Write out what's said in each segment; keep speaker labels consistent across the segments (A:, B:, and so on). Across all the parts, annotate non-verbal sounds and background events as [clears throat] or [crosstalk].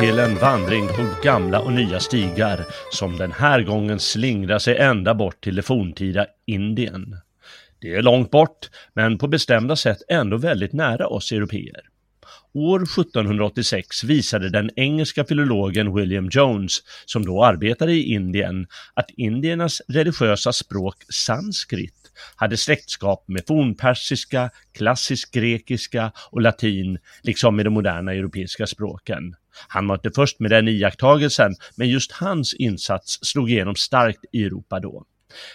A: Till en vandring på gamla och nya stigar som den här gången slingrar sig ända bort till det forntida Indien. Det är långt bort, men på bestämda sätt ändå väldigt nära oss europeer. År 1786 visade den engelska filologen William Jones, som då arbetade i Indien, att indiernas religiösa språk sanskrit hade släktskap med fornpersiska, klassisk grekiska och latin, liksom med de moderna europeiska språken. Han var inte först med den iakttagelsen, men just hans insats slog igenom starkt i Europa då.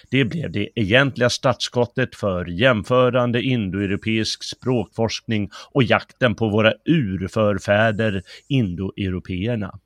A: Det blev det egentliga startskottet för jämförande indoeuropeisk språkforskning och jakten på våra urförfäder indoeuropeerna.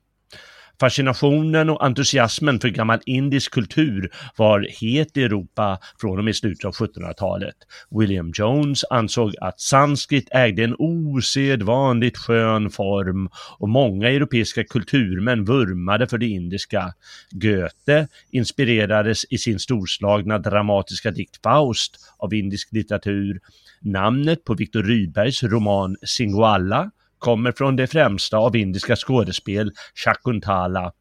A: Fascinationen och entusiasmen för gammal indisk kultur var het i Europa från och med slutet av 1700-talet. William Jones ansåg att sanskrit ägde en osedvanligt skön form och många europeiska kulturmän vurmade för det indiska. Goethe inspirerades i sin storslagna dramatiska dikt Faust av indisk litteratur. Namnet på Viktor Rydbergs roman Singoalla kommer från det främsta av indiska skådespel, Shakuntala.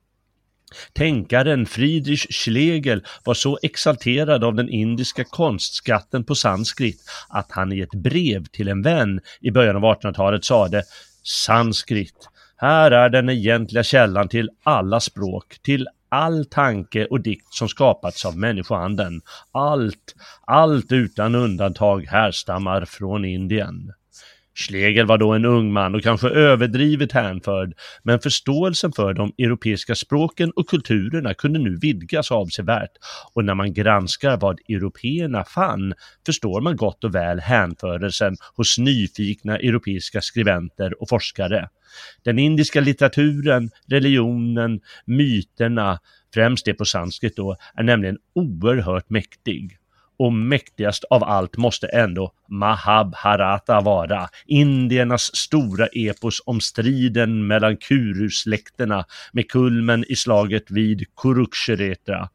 A: Tänkaren Friedrich Schlegel var så exalterad av den indiska konstskatten på sanskrit att han i ett brev till en vän i början av 1800-talet sade Sanskrit, här är den egentliga källan till alla språk, till all tanke och dikt som skapats av människohanden. Allt, allt utan undantag härstammar från Indien. Schlegel var då en ung man och kanske överdrivet hänförd, men förståelsen för de europeiska språken och kulturerna kunde nu vidgas avsevärt och när man granskar vad européerna fann förstår man gott och väl hänförelsen hos nyfikna europeiska skribenter och forskare. Den indiska litteraturen, religionen, myterna, främst det på sanskrit då, är nämligen oerhört mäktig och mäktigast av allt måste ändå Mahabharata vara, indiernas stora epos om striden mellan Kuru-släkterna med kulmen i slaget vid Kurukshetra.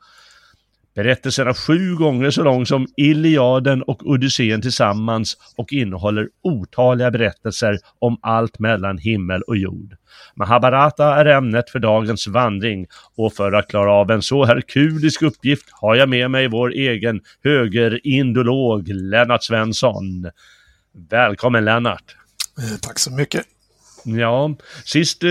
A: Berättelsen är sju gånger så lång som Iliaden och Odysseen tillsammans och innehåller otaliga berättelser om allt mellan himmel och jord. Mahabharata är ämnet för dagens vandring och för att klara av en så herkulisk uppgift har jag med mig vår egen högerindolog Lennart Svensson. Välkommen Lennart!
B: Eh, tack så mycket!
A: Ja, sist eh,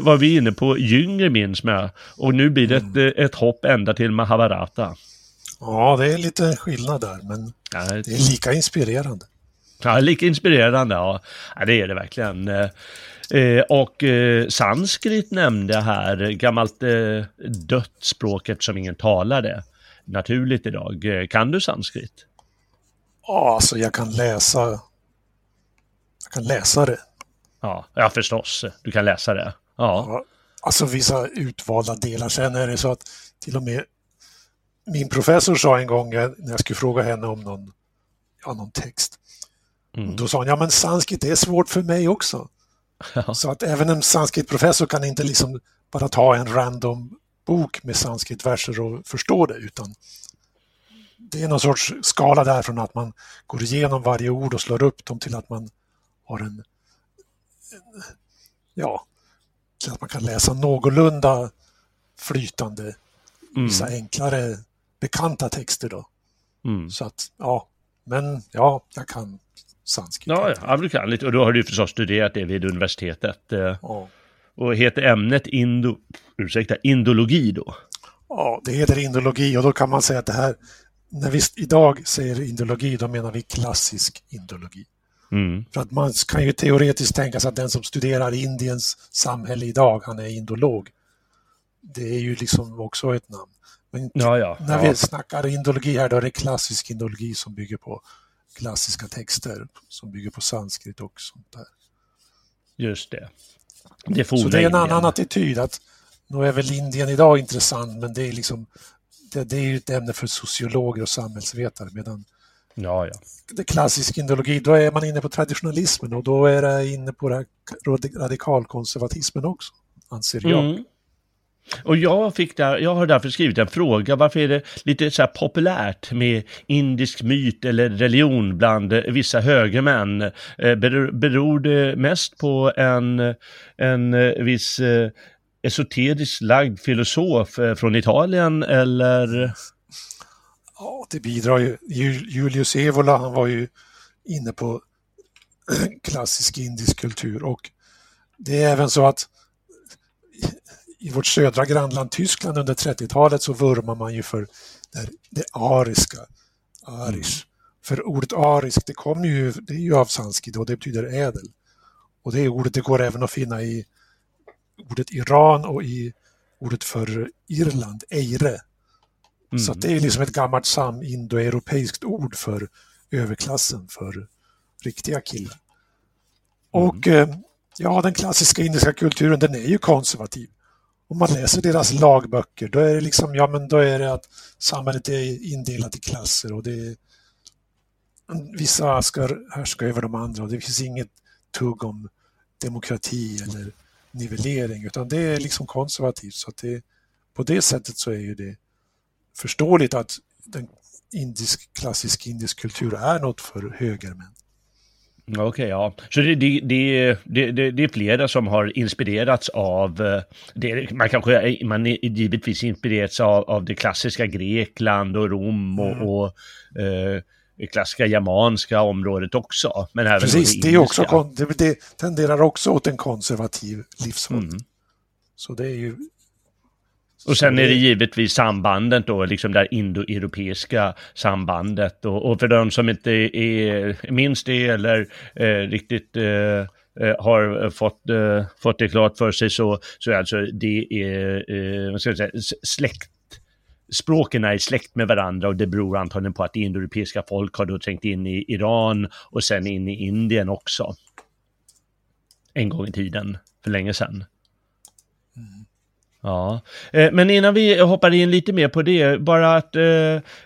A: var vi inne på Jünger minns jag och nu blir det ett, mm. ett hopp ända till Mahabharata.
B: Ja, det är lite skillnad där, men ja, det är lika inspirerande.
A: Ja, lika inspirerande, ja. ja det är det verkligen. Eh, och eh, sanskrit nämnde jag här, gammalt eh, dött språk eftersom ingen talar det naturligt idag. Eh, kan du sanskrit?
B: Ja, alltså jag kan läsa. Jag kan läsa det.
A: Ja, ja förstås. Du kan läsa det. Ja. ja.
B: Alltså vissa utvalda delar. Sen är det så att till och med min professor sa en gång när jag skulle fråga henne om någon, ja, någon text. Mm. Då sa hon, ja men sanskrit är svårt för mig också. Ja. Så att även en sanskritprofessor kan inte liksom bara ta en random bok med sanskritverser och förstå det utan det är någon sorts skala där från att man går igenom varje ord och slår upp dem till att man har en ja, så att man kan läsa någorlunda flytande, mm. vissa enklare bekanta texter då.
A: Mm.
B: Så att, ja, men ja, jag kan sanskrit.
A: Ja, ja, du kan lite. Och då har du förstås studerat det vid universitetet. eh,
B: Ja.
A: Och heter ämnet indo, ursäkta, indologi då?
B: Ja, det heter indologi och då kan man säga att det här, när vi idag säger indologi, då menar vi klassisk indologi.
A: Mm.
B: För att man kan ju teoretiskt tänka sig att den som studerar Indiens samhälle idag, han är indolog. Det är ju liksom också ett namn. Men
A: Ja, ja.
B: när
A: ja.
B: vi snackar indologi här, då är det klassisk indologi som bygger på klassiska texter, som bygger på sanskrit och sånt där.
A: Just det. Det
B: Så det är en annan attityd att nu är väl Indien idag intressant, men det är liksom det, det är ju ett ämne för sociologer och samhällsvetare, medan
A: Ja, ja.
B: det klassisk indologi, då är man inne på traditionalismen och då är det inne på radikalkonservatismen också, anser jag.
A: Mm. Och jag, fick där, jag har därför skrivit en fråga, varför är det lite så populärt med indisk myt eller religion bland vissa högermän? Eh, Beror, det mest på en, en eh, viss eh, esoteriskt lagd filosof från Italien eller?
B: Ja, det bidrar ju. Ju- Julius Evola, han var ju inne på [clears throat] klassisk indisk kultur och det är även så att i vårt södra grannland Tyskland under 30-talet så vurmar man ju för det, det ariska, arish. För ordet arisk, det kommer ju, det är ju av sanskrit och det betyder ädel. Och det ordet det går även att finna i ordet Iran och i ordet för Irland, eire. Så att det är liksom ett gammalt samindoeuropeiskt ord för överklassen, för riktiga killar. Och eh, ja, den klassiska indiska kulturen den är ju konservativ. Om man läser deras lagböcker då är det liksom, ja men då är det att samhället är indelat i klasser och det är vissa ska härska över de andra och det finns inget tugg om demokrati eller nivellering utan det är liksom konservativt så att det, på det sättet så är ju det förståeligt att den indisk, klassisk indisk kultur är något för högermän.
A: Ja, Okej, ja. Så det, det, det, det, det, är flera som har inspirerats av, eh, det, man kanske man är givetvis inspirerats av, av det klassiska Grekland och Rom och,
B: Mm.
A: och eh, det klassiska germanska området också. Men även
B: Precis,
A: det
B: är också, det, det tenderar också åt en konservativ livshållning.
A: Mm.
B: Så det är ju...
A: Och sen är det givetvis sambandet då, liksom det indoeuropeiska sambandet. Och, och för de som inte är, minns det eller eh, riktigt eh, eh, har fått, eh, fått det klart för sig så, så är alltså det är, eh, vad ska jag säga, släkt. Språken är släkt med varandra och det beror antagligen på att indoeuropeiska folk har då trängt in i Iran och sen in i Indien också. En gång i tiden, för länge sedan. Ja, eh, men innan vi hoppar in lite mer på det, bara att eh,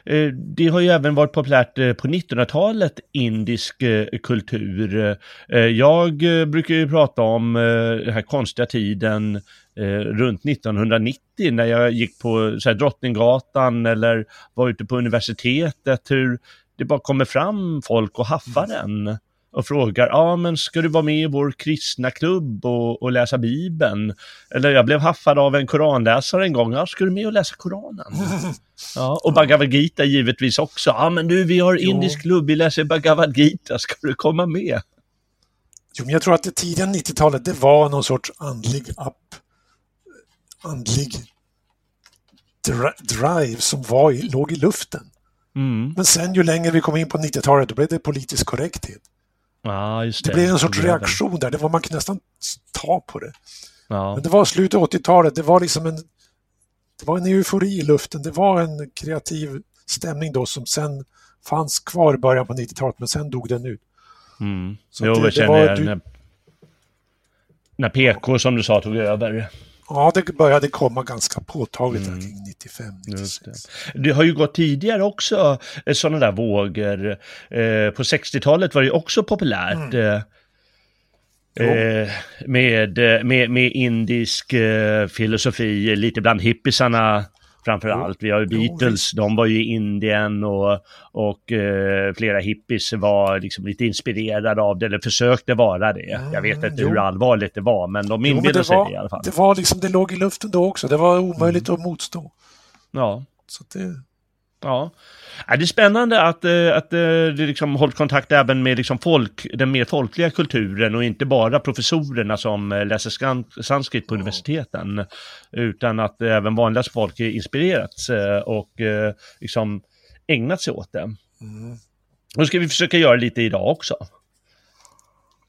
A: eh, det har ju även varit populärt på 1900-talet, indisk kultur. Jag brukar ju prata om den här konstiga tiden runt 1990 när jag gick på så här, Drottninggatan eller var ute på universitetet, hur det bara kommer fram folk och haffar en och frågar, ja men ska du vara med i vår kristna klubb och, och läsa Bibeln? Eller jag blev haffad av en koranläsare en gång, ja ska du med och läsa Koranen? [laughs] Ja, och Bhagavad Gita givetvis också, ja men du vi har indisk klubb, vi läser Bhagavad Gita, ska du komma med?
B: Jo, men jag tror att det tidiga 90-talet, det var någon sorts andlig app, andlig dri- drive som var i, låg i luften.
A: Mm.
B: Men sen ju längre vi kom in på 90-talet, då blev det politisk korrekthet.
A: Ja, just det.
B: Det blev en sorts reaktion där, det var man kunde nästan ta på det.
A: Ja.
B: Men det var slutet av 80-talet, det var liksom en det var en eufori i luften, det var en kreativ stämning då som sen fanns kvar i början på 90-talet men sen dog den ut.
A: Mm.
B: Så
A: Jo,
B: det-
A: jag
B: det var-
A: igen
B: du-
A: när, när PK som du sa tog över.
B: Ja, det började komma ganska påtagligt
A: Mm.
B: kring 95,
A: Just
B: 96.
A: det. det har ju gått tidigare också sådana där vågor. Eh, på 60-talet var det också populärt. Eh, eh, med, eh, med, med indisk eh, filosofi, lite bland hippisarna framför allt. Vi har ju Beatles, de var ju i Indien och, och eh, flera hippies var liksom lite inspirerade av det, eller försökte vara det. Jag vet
B: Mm,
A: inte
B: jo.
A: hur allvarligt det var, men de inbillade sig det i alla fall.
B: det var liksom, det låg i luften då också, det var omöjligt att motstå.
A: Ja.
B: Så det,
A: Ja. Ja, det är spännande att, eh, att eh, det liksom hållit kontakt även med liksom folk, den mer folkliga kulturen och inte bara professorerna som eh, läser sanskrit på universiteten. Utan att även vanliga folk inspirerats och liksom ägnat sig åt det. Mm. Och ska vi försöka göra lite idag också.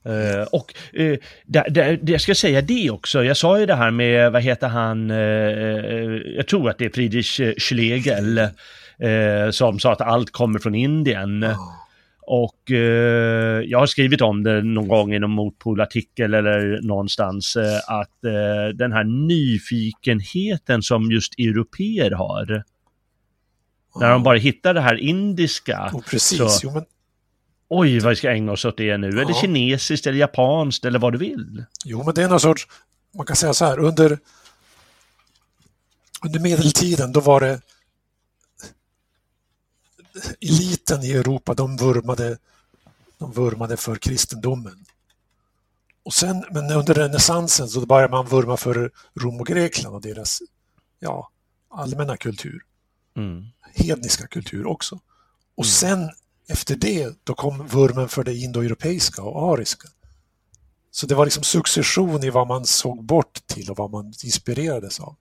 A: Uh, och uh, där, jag ska säga det också, jag sa ju det här med, vad heter han, uh, jag tror att det är Friedrich Schlegel, som sa att allt kommer från Indien. Oh. Och jag har skrivit om det någon gång i någon motpolartikel eller någonstans, att den här nyfikenheten som just europeer har, när de bara hittar det här indiska.
B: Oh, precis, så, men
A: Oj, vad ska ägna oss åt det nu. Ja. Är det kinesiskt eller japanskt eller vad du vill?
B: Jo, men det är någon sorts, man kan säga så här, under, under medeltiden då var det eliten i Europa, de vurmade, de vurmade för kristendomen. Och sen, men under renässansen så började man vurma för Rom och Grekland och deras ja, allmänna kultur. Mm. Hedniska kultur också. Och mm. sen efter det, då kom vurmen för det indoeuropeiska och ariska. Så det var liksom succession i vad man såg bort till och vad man inspirerades av.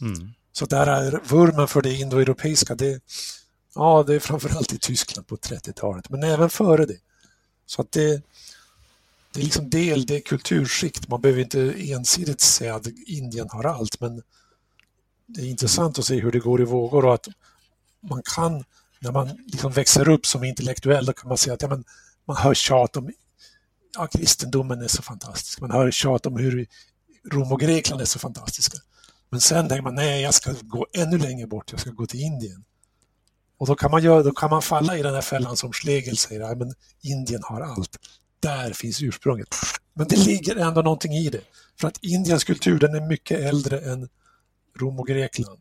B: Mm. Så där är vurmen för det indoeuropeiska, det, ja, det är framförallt i Tyskland på 30-talet, men även före det. Så att det, det är liksom del, det är kulturskikt. Man behöver inte ensidigt säga att Indien har allt, men det är intressant att se hur det går i vågor och att man kan när man liksom växer upp som intellektuell, då kan man säga att ja, men man hör tjat om ja, kristendomen är så fantastisk. Man hör tjat om hur Rom och Grekland är så fantastiska. Men sen tänker man, nej, jag ska gå ännu längre bort, jag ska gå till Indien. Och då kan man, göra, då kan man falla i den här fällan som Schlegel säger, men Indien har allt. Där finns ursprunget. Men det ligger ändå någonting i det. För att Indiens kultur, den är mycket äldre än Rom och Grekland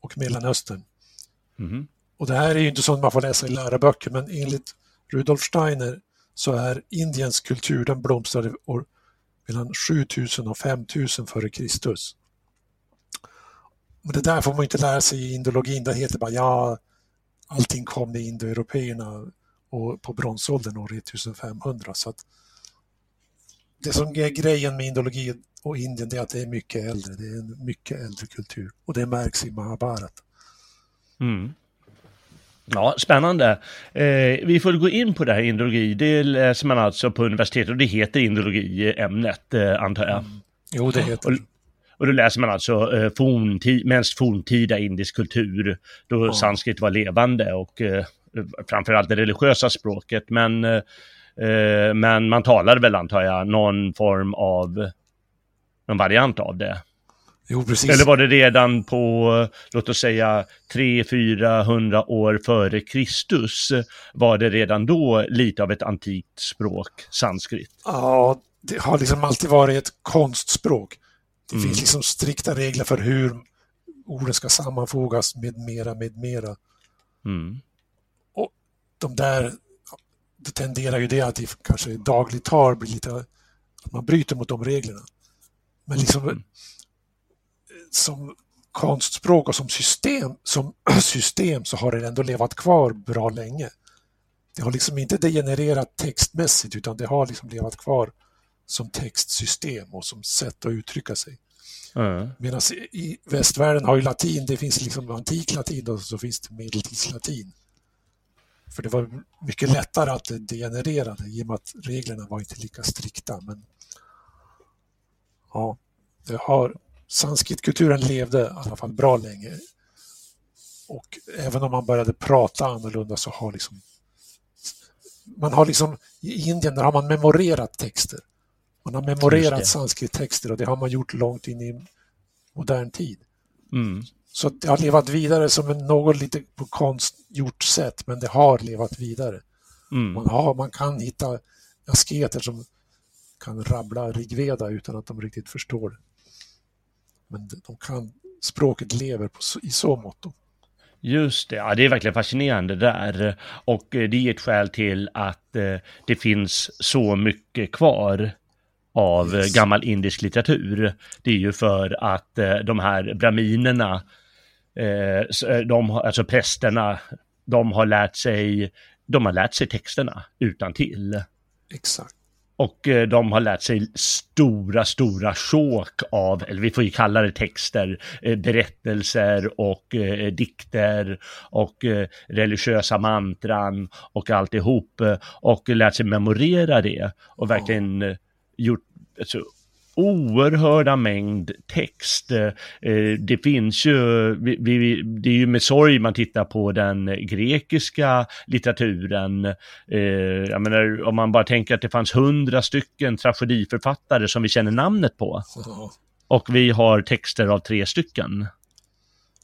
B: och Mellanöstern. Mm. Och det här är ju inte sånt man får läsa i läroböcker, men enligt Rudolf Steiner så är Indiens kultur, den blomstrade år mellan 7000 och 5000 före Kristus. Men det där får man inte lära sig i indologin, det heter bara ja, allting kom med indoeuropeerna och på bronsåldern år 1500. Så att det som är grejen med indologi och Indien det är att det är mycket äldre, det är en mycket äldre kultur och det märks i Mahabharat. Mm.
A: Ja, spännande. Eh, vi får gå in på det här indologi. Det läser man alltså på universitetet och det heter indologi, ämnet, eh, antar jag. Mm.
B: Jo, det heter
A: och, och då läser man alltså eh, forntid, mest forntida indisk kultur, då ja. sanskrit var levande och eh, framförallt det religiösa språket. Men, eh, eh, men man talade väl, antar jag, någon form av, någon variant av det.
B: Jo, precis.
A: Eller var det redan på, låt oss säga, 300-400 år före Kristus, var det redan då lite av ett antikt språk, sanskrit?
B: Ja, det har liksom alltid varit ett konstspråk. Det mm. finns liksom strikta regler för hur orden ska sammanfogas med mera, med mera. Mm. Och de där, det tenderar ju det att det kanske i dagligt tal blir lite, att man bryter mot de reglerna. Men liksom mm som konstspråk och som system, som [clears throat] system så har det ändå levat kvar bra länge. Det har liksom inte degenererat textmässigt utan det har liksom levat kvar som textsystem och som sätt att uttrycka sig. Mm. Medan i västvärlden har ju latin, det finns liksom antik latin och så finns det medeltidslatin. För det var mycket lättare att det degenererade i och med att reglerna var inte lika strikta. Men ja, det har sanskritkulturen levde i alla fall bra länge. Och även om man började prata annorlunda så har liksom man har liksom i Indien där har man memorerat texter. Man har memorerat sanskrittexter och det har man gjort långt in i modern tid. Mm. Så det har levat vidare som en något lite på konstgjort sätt, men det har levat vidare. Mm. Man, har, man kan hitta asketer som kan rabbla Rigveda utan att de riktigt förstår det. Men de kan, språket lever på, i så mått.
A: Just det, ja, det är verkligen fascinerande där. Och eh, det är ett skäl till att eh, det finns så mycket kvar av yes. gammal indisk litteratur. Det är ju för att eh, de här braminerna eh, de, alltså prästerna, de har lärt sig, de har lärt sig texterna utan till.
B: Exakt.
A: Och eh, de har lärt sig stora, stora sjok av, eller vi får ju kalla det texter, eh, berättelser och eh, dikter och religiösa mantran och alltihop. Och lärt sig memorera det och verkligen gjort alltså, oerhörda mängd text. Det finns ju, det är ju med sorg man tittar på den grekiska litteraturen. Jag menar, om man bara tänker att det fanns hundra stycken tragediförfattare som vi känner namnet på. Och vi har texter av tre stycken.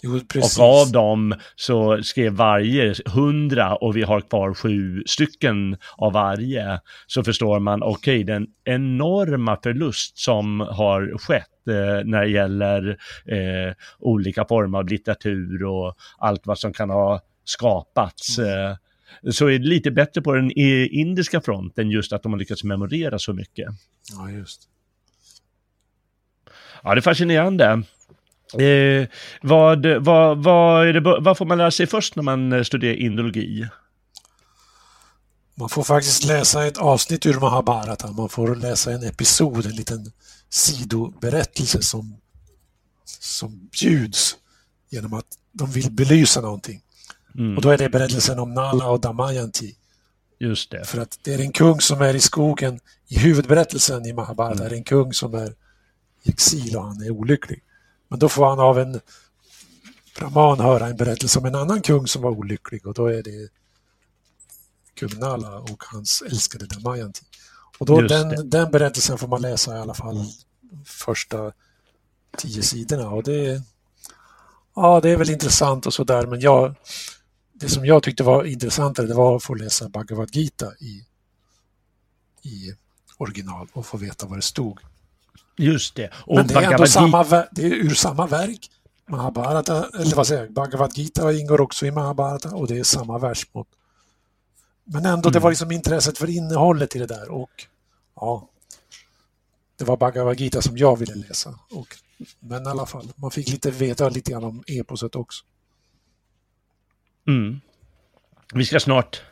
B: Jo,
A: och av dem så skrev varje hundra och vi har kvar sju stycken av varje. Så förstår man, okej, okay, den enorma förlust som har skett eh, när det gäller eh, olika former av litteratur och allt vad som kan ha skapats. Mm. Eh, så är det lite bättre på den indiska fronten just att de har lyckats memorera så mycket.
B: Ja, just.
A: Ja, det är fascinerande. Eh, vad, vad, vad, det, vad får man lära sig först när man eh, studerar indologi?
B: Man får faktiskt läsa ett avsnitt ur Mahabharata. Man får läsa en episod, en liten sidoberättelse som, som bjuds genom att de vill belysa någonting. Mm. Och då är det berättelsen om Nala och Damayanti.
A: Just det.
B: För att det är en kung som är i skogen. I huvudberättelsen i Mahabharata mm. är det en kung som är i exil och han är olycklig. Men då får han av en brahman höra en berättelse om en annan kung som var olycklig och då är det kung Nala och hans älskade Damayanti. Och då den, den berättelsen får man läsa i alla fall första tio sidorna och det Ja, det är väl intressant och sådär men jag det som jag tyckte var intressantare det var att få läsa Bhagavad Gita i, i original och få veta vad det stod.
A: Just det.
B: Och Men det är ändå samma, det är ur samma verk. Mahabharata, eller vad säger jag, Bhagavad Gita ingår också i Mahabharata och det är samma versmått. Men ändå, mm. det var liksom intresset för innehållet i det där och ja, det var Bhagavad Gita som jag ville läsa. Och, men i alla fall, man fick lite veta lite grann om eposet också.
A: Mm. Vi ska snart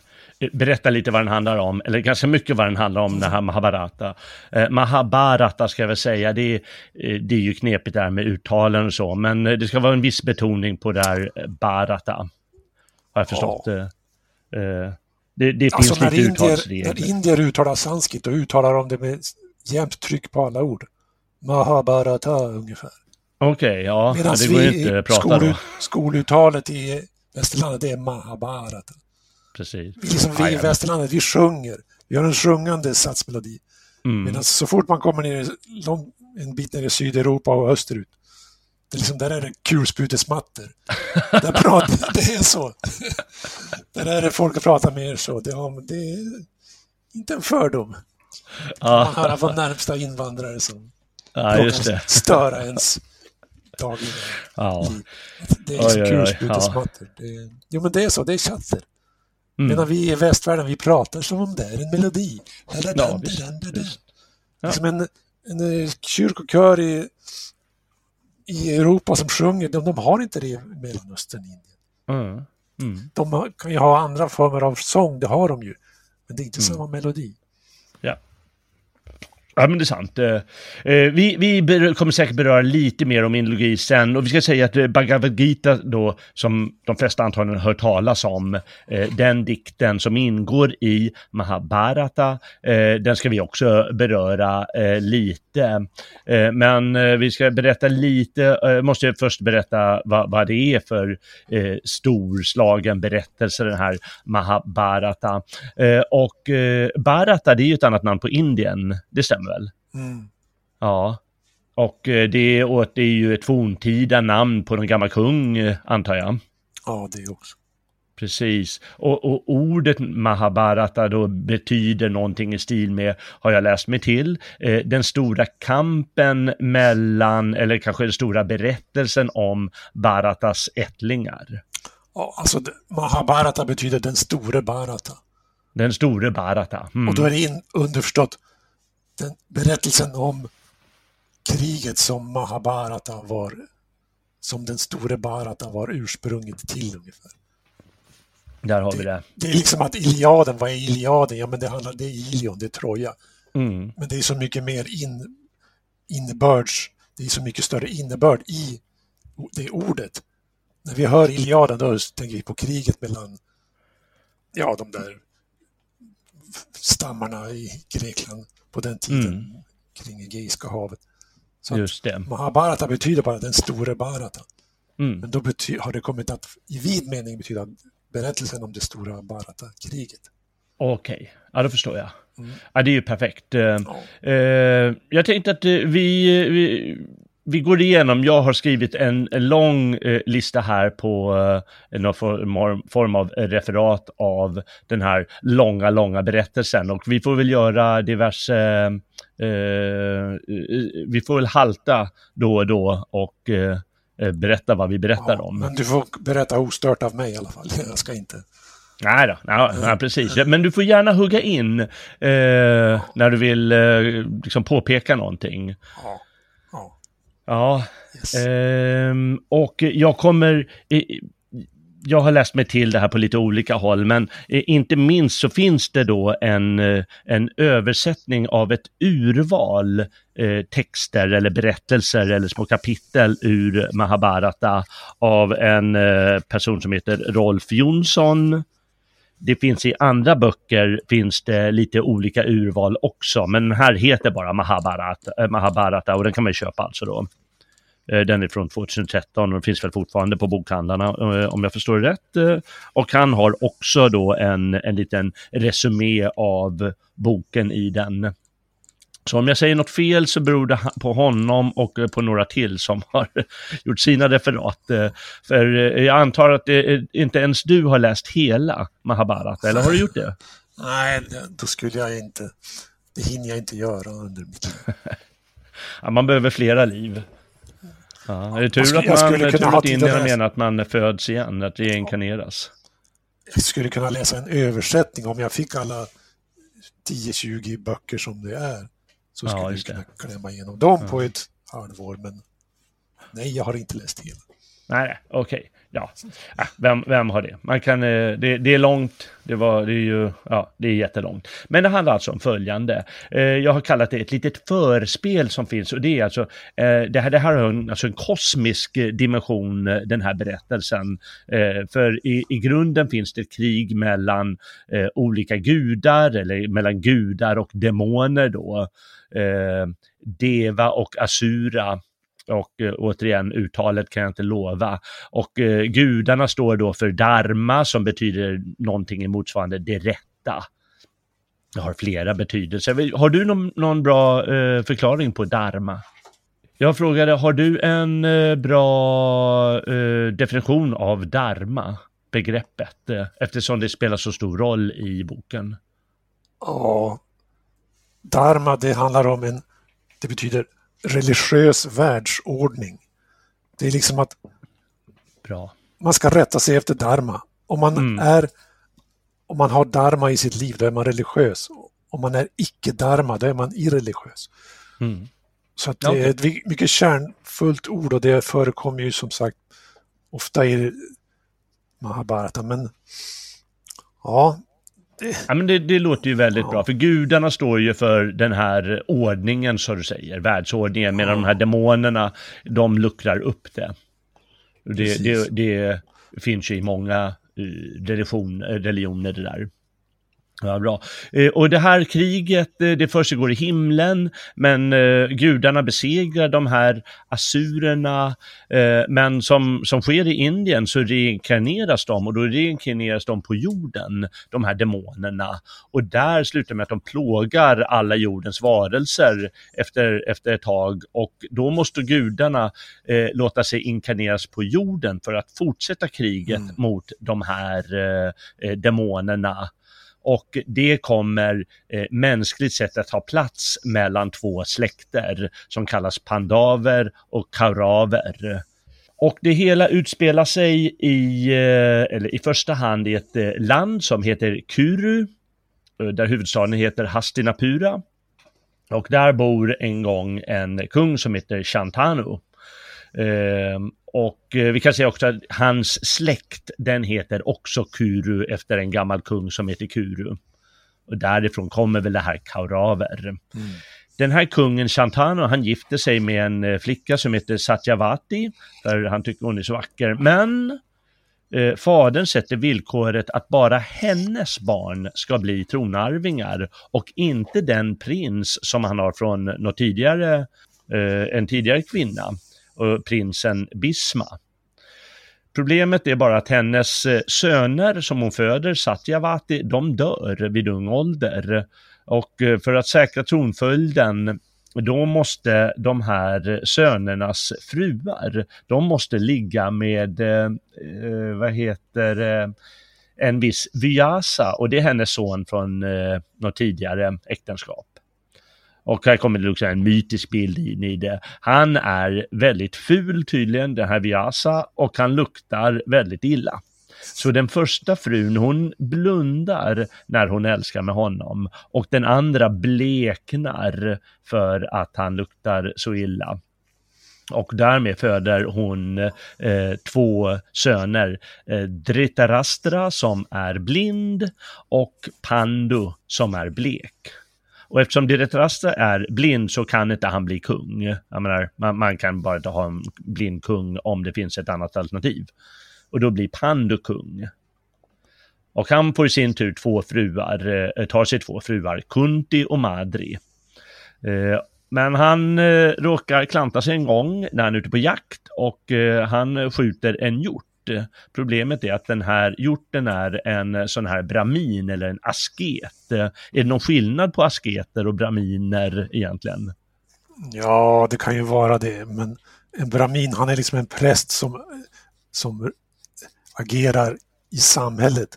A: berätta lite vad den handlar om, eller ganska mycket vad den handlar om, den här Mahabharata. Eh, Mahabharata ska jag väl säga, det är, eh, det är ju knepigt där med uttalen och så, men eh, det ska vara en viss betoning på där eh, Bharata. Har jag förstått. Ja. Eh, det, det alltså finns lite uttalsregler.
B: När indier uttalar sanskrit, då uttalar de det med jämnt tryck på alla ord. Mahabharata ungefär.
A: Okej, okay, ja, Medan det går ju inte att prata skol, då.
B: skoluttalet i västerlandet är Mahabharata
A: precis.
B: Vi, liksom, vi i västerlandet, vi sjunger. Vi har en sjungande satsmelodi. Mm. Medan så fort man kommer ner lång, en bit ner i Sydeuropa och österut, det är liksom, där är det kulsprutemattor. där [laughs] pratar, det är så. [laughs] där är det folk pratar mer så. Det, ja, det är inte en fördom. Man hör från närmsta invandrare som
A: ja, just det.
B: störa ens dagliga ja. liv. Det är liksom kulsprutemattor. Ja. jo, men det är så. Det är chatter. Mm. Medan vi i västvärlden, vi pratar som om det är en melodi. Ja, visst, visst. Ja. Som en, en eh, kyrkokör i, i Europa som sjunger, de, de har inte det i Mellanöstern, Indien.
A: Mm. Mm.
B: De kan ju ha andra former av sång, det har de ju. Men det är inte mm. samma melodi.
A: Ja. Men det är sant. Eh, eh, vi, vi kommer säkert beröra lite mer om indologi sen och vi ska säga att eh, Bhagavad Gita då, som de flesta antagligen har hört talas om, den dikten som ingår i Mahabharata, den ska vi också beröra lite. Men vi ska berätta lite, måste jag först berätta vad, vad det är för storslagen berättelse, den här Mahabharata. Och Bharata, det är ju ett annat namn på Indien, det stämmer väl?
B: Mm.
A: Ja. Och eh, det, och det är ju ett forntida namn på någon gammal kung, eh, antar jag.
B: Ja, det också.
A: Precis. Och, och, ordet Mahabharata då betyder någonting i stil med, har jag läst mig till, eh, den stora kampen mellan, eller kanske den stora berättelsen om Bharatas ättlingar.
B: Ja, alltså Mahabharata betyder den store Bharata.
A: Den store Bharata.
B: Mm. Och då är det in, underförstått den berättelsen om kriget som Mahabharata var som den store Barata var ursprunget till ungefär.
A: Där har vi det.
B: Det är liksom att Iliaden, vad är Iliaden? Ja, men det handlar, det är Ilion, det är Troja.
A: Mm.
B: Men det är så mycket mer in, innebörds, det är så mycket större innebörd i det ordet. När vi hör Iliaden då tänker vi på kriget mellan ja, de där stammarna i Grekland på den tiden
A: Mm.
B: kring Egeiska havet. Så att
A: Just det.
B: Mahabharata betyder bara den store Bharata.
A: Mm.
B: Men då har det kommit att i vid mening betyda berättelsen om det stora Bharata-kriget.
A: Okej, ja då förstår jag.
B: Mm.
A: Ja, det är ju perfekt. Eh,
B: Ja.
A: eh, jag tänkte att eh, vi, vi, vi går igenom, jag har skrivit en, lång eh, lista här på eh, någon form, form av referat av den här långa, långa berättelsen och vi får väl göra diverse, eh, eh, vi får väl halta då och då och eh, eh, berätta vad vi berättar
B: Ja,
A: om.
B: men du får berätta ostört av mig i alla fall. [laughs] Jag ska inte.
A: Nej då, ja, ja, precis. Men du får gärna hugga in eh, när du vill eh, liksom påpeka någonting.
B: Ja. Ja, Yes.
A: ehm, och jag kommer... Jag har läst mig till det här på lite olika håll, men inte minst så finns det då en, eh, en översättning av ett urval eh, texter eller berättelser eller små kapitel ur Mahabharata av en eh, person som heter Rolf Jonsson. Det finns i andra böcker finns det lite olika urval också, men den här heter bara Mahabharata, eh, Mahabharata och den kan man ju köpa alltså då. Eh, den är från 2013 och finns väl fortfarande på bokhandlarna eh, om jag förstår det rätt. Eh, och han har också då en, en liten resumé av boken i den. Så om jag säger något fel så beror det på honom och eh, på några till som [laughs] har gjort sina referat. Eh, För eh, jag antar att inte ens du har läst hela Mahabharata, eller har du gjort det? [laughs]
B: Nej, då skulle jag inte... Det hinner jag inte göra under mitt liv. [laughs]
A: Ja, man behöver flera liv. Ja, är det tur
B: skulle-
A: att
B: jag
A: man
B: tid
A: i
B: att
A: att
B: läsa.
A: mena att man föds igen, att reinkarneras?
B: Jag skulle kunna läsa en översättning om jag fick alla 10-20 böcker som det är. Så
A: Ja,
B: skulle
A: just det.
B: kunna klämma igenom dem på ett halvår, men nej, jag har inte läst hela.
A: Nej, okej. Ja, äh, vem, vem har det? Man kan, eh, det? Det är långt, det, var, det är ju, ja, det är jättelångt. Men det handlar alltså om följande. Eh, jag har kallat det ett litet förspel som finns och det är alltså, eh, det här, det här har en, alltså en kosmisk dimension, den här berättelsen. För i, i grunden finns det krig mellan olika gudar, eller mellan gudar och demoner då. Deva och Asura. Och eh, återigen, uttalet kan jag inte lova. Och eh, gudarna står då för dharma som betyder någonting i motsvarande det rätta. Det har flera betydelser. Har du någon, någon bra eh, förklaring på dharma? Jag frågade, har du en eh, bra eh, definition av dharma, begreppet, eh, eftersom det spelar så stor roll i boken?
B: Ja, dharma, det handlar om en... Det betyder religiös världsordning. Det är liksom att
A: Bra.
B: man ska rätta sig efter dharma. Om man
A: Mm.
B: är om man har dharma i sitt liv, då är man religiös. Om man är icke-dharma, då är man irreligiös.
A: Mm.
B: Så det är
A: okej.
B: ett mycket kärnfullt ord och det förekommer ju som sagt ofta i Mahabharata. Men ja,
A: Ja, men det, det låter ju väldigt
B: Ja.
A: bra, för gudarna står ju för den här ordningen, så du säger, världsordningen, medan de här demonerna, de luckrar upp det. Det, det, det finns ju i många eh, religion, religioner det där. Ja, bra. Eh, Och det här kriget, eh, det försiggår i himlen, men eh, gudarna besegrar de här assurerna, eh, men som, som sker i Indien så reinkarneras de och då reinkarneras de på jorden, de här demonerna. Och där slutar med att de plågar alla jordens varelser efter, efter ett tag och då måste gudarna eh, låta sig inkarneras på jorden för att fortsätta kriget
B: Mm.
A: mot de här eh, demonerna. Och det kommer eh, mänskligt sett att ha plats mellan två släkter som kallas pandaver och kauraver. Och det hela utspelar sig i, eh, eller i första hand i ett eh, land som heter Kuru, eh, där huvudstaden heter Hastinapura. Och där bor en gång en kung som heter Shantanu. Eh, och eh, vi kan säga också att hans släkt, den heter också Kuru efter en gammal kung som heter Kuru. Och därifrån kommer väl det här Kauraver. Mm. Den här kungen Shantanu, han gifte sig med en eh, flicka som heter Satyavati, för han tycker hon är så vacker. Men eh, fadern sätter villkoret att bara hennes barn ska bli tronarvingar och inte den prins som han har från något tidigare, eh, en tidigare kvinna, och prinsen Bisma. Problemet är bara att hennes eh, söner som hon föder, Satyavati, de dör vid ung ålder. Och eh, för att säkra tronföljden då måste de här sönernas fruar, de måste ligga med, eh, eh, vad heter eh, en viss Vyasa och det är hennes son från eh, något tidigare äktenskap. Och här kommer det också en mytisk bild in i det. Han är väldigt ful tydligen, den här Viasa, och han luktar väldigt illa. Så den första frun, hon blundar när hon älskar med honom och den andra bleknar för att han luktar så illa. Och därmed föder hon eh, två söner, eh, Dhritarashtra som är blind och Pandu som är blek. Och eftersom Dhritarashtra är blind så kan inte han bli kung. Jag menar, man, man kan bara inte ha en blind kung om det finns ett annat alternativ och då blir Pandu kung. Och han får i sin tur två fruar, eh, tar sig två fruar, Kunti och Madri. Eh, men han eh, råkar klanta sig en gång när han är ute på jakt och han skjuter en hjort. Problemet är att den här hjorten är en sån här bramin eller en asket. Är det någon skillnad på asketer och braminer egentligen?
B: Ja, det kan ju vara det, men en bramin, han är liksom en präst som, som agerar i samhället.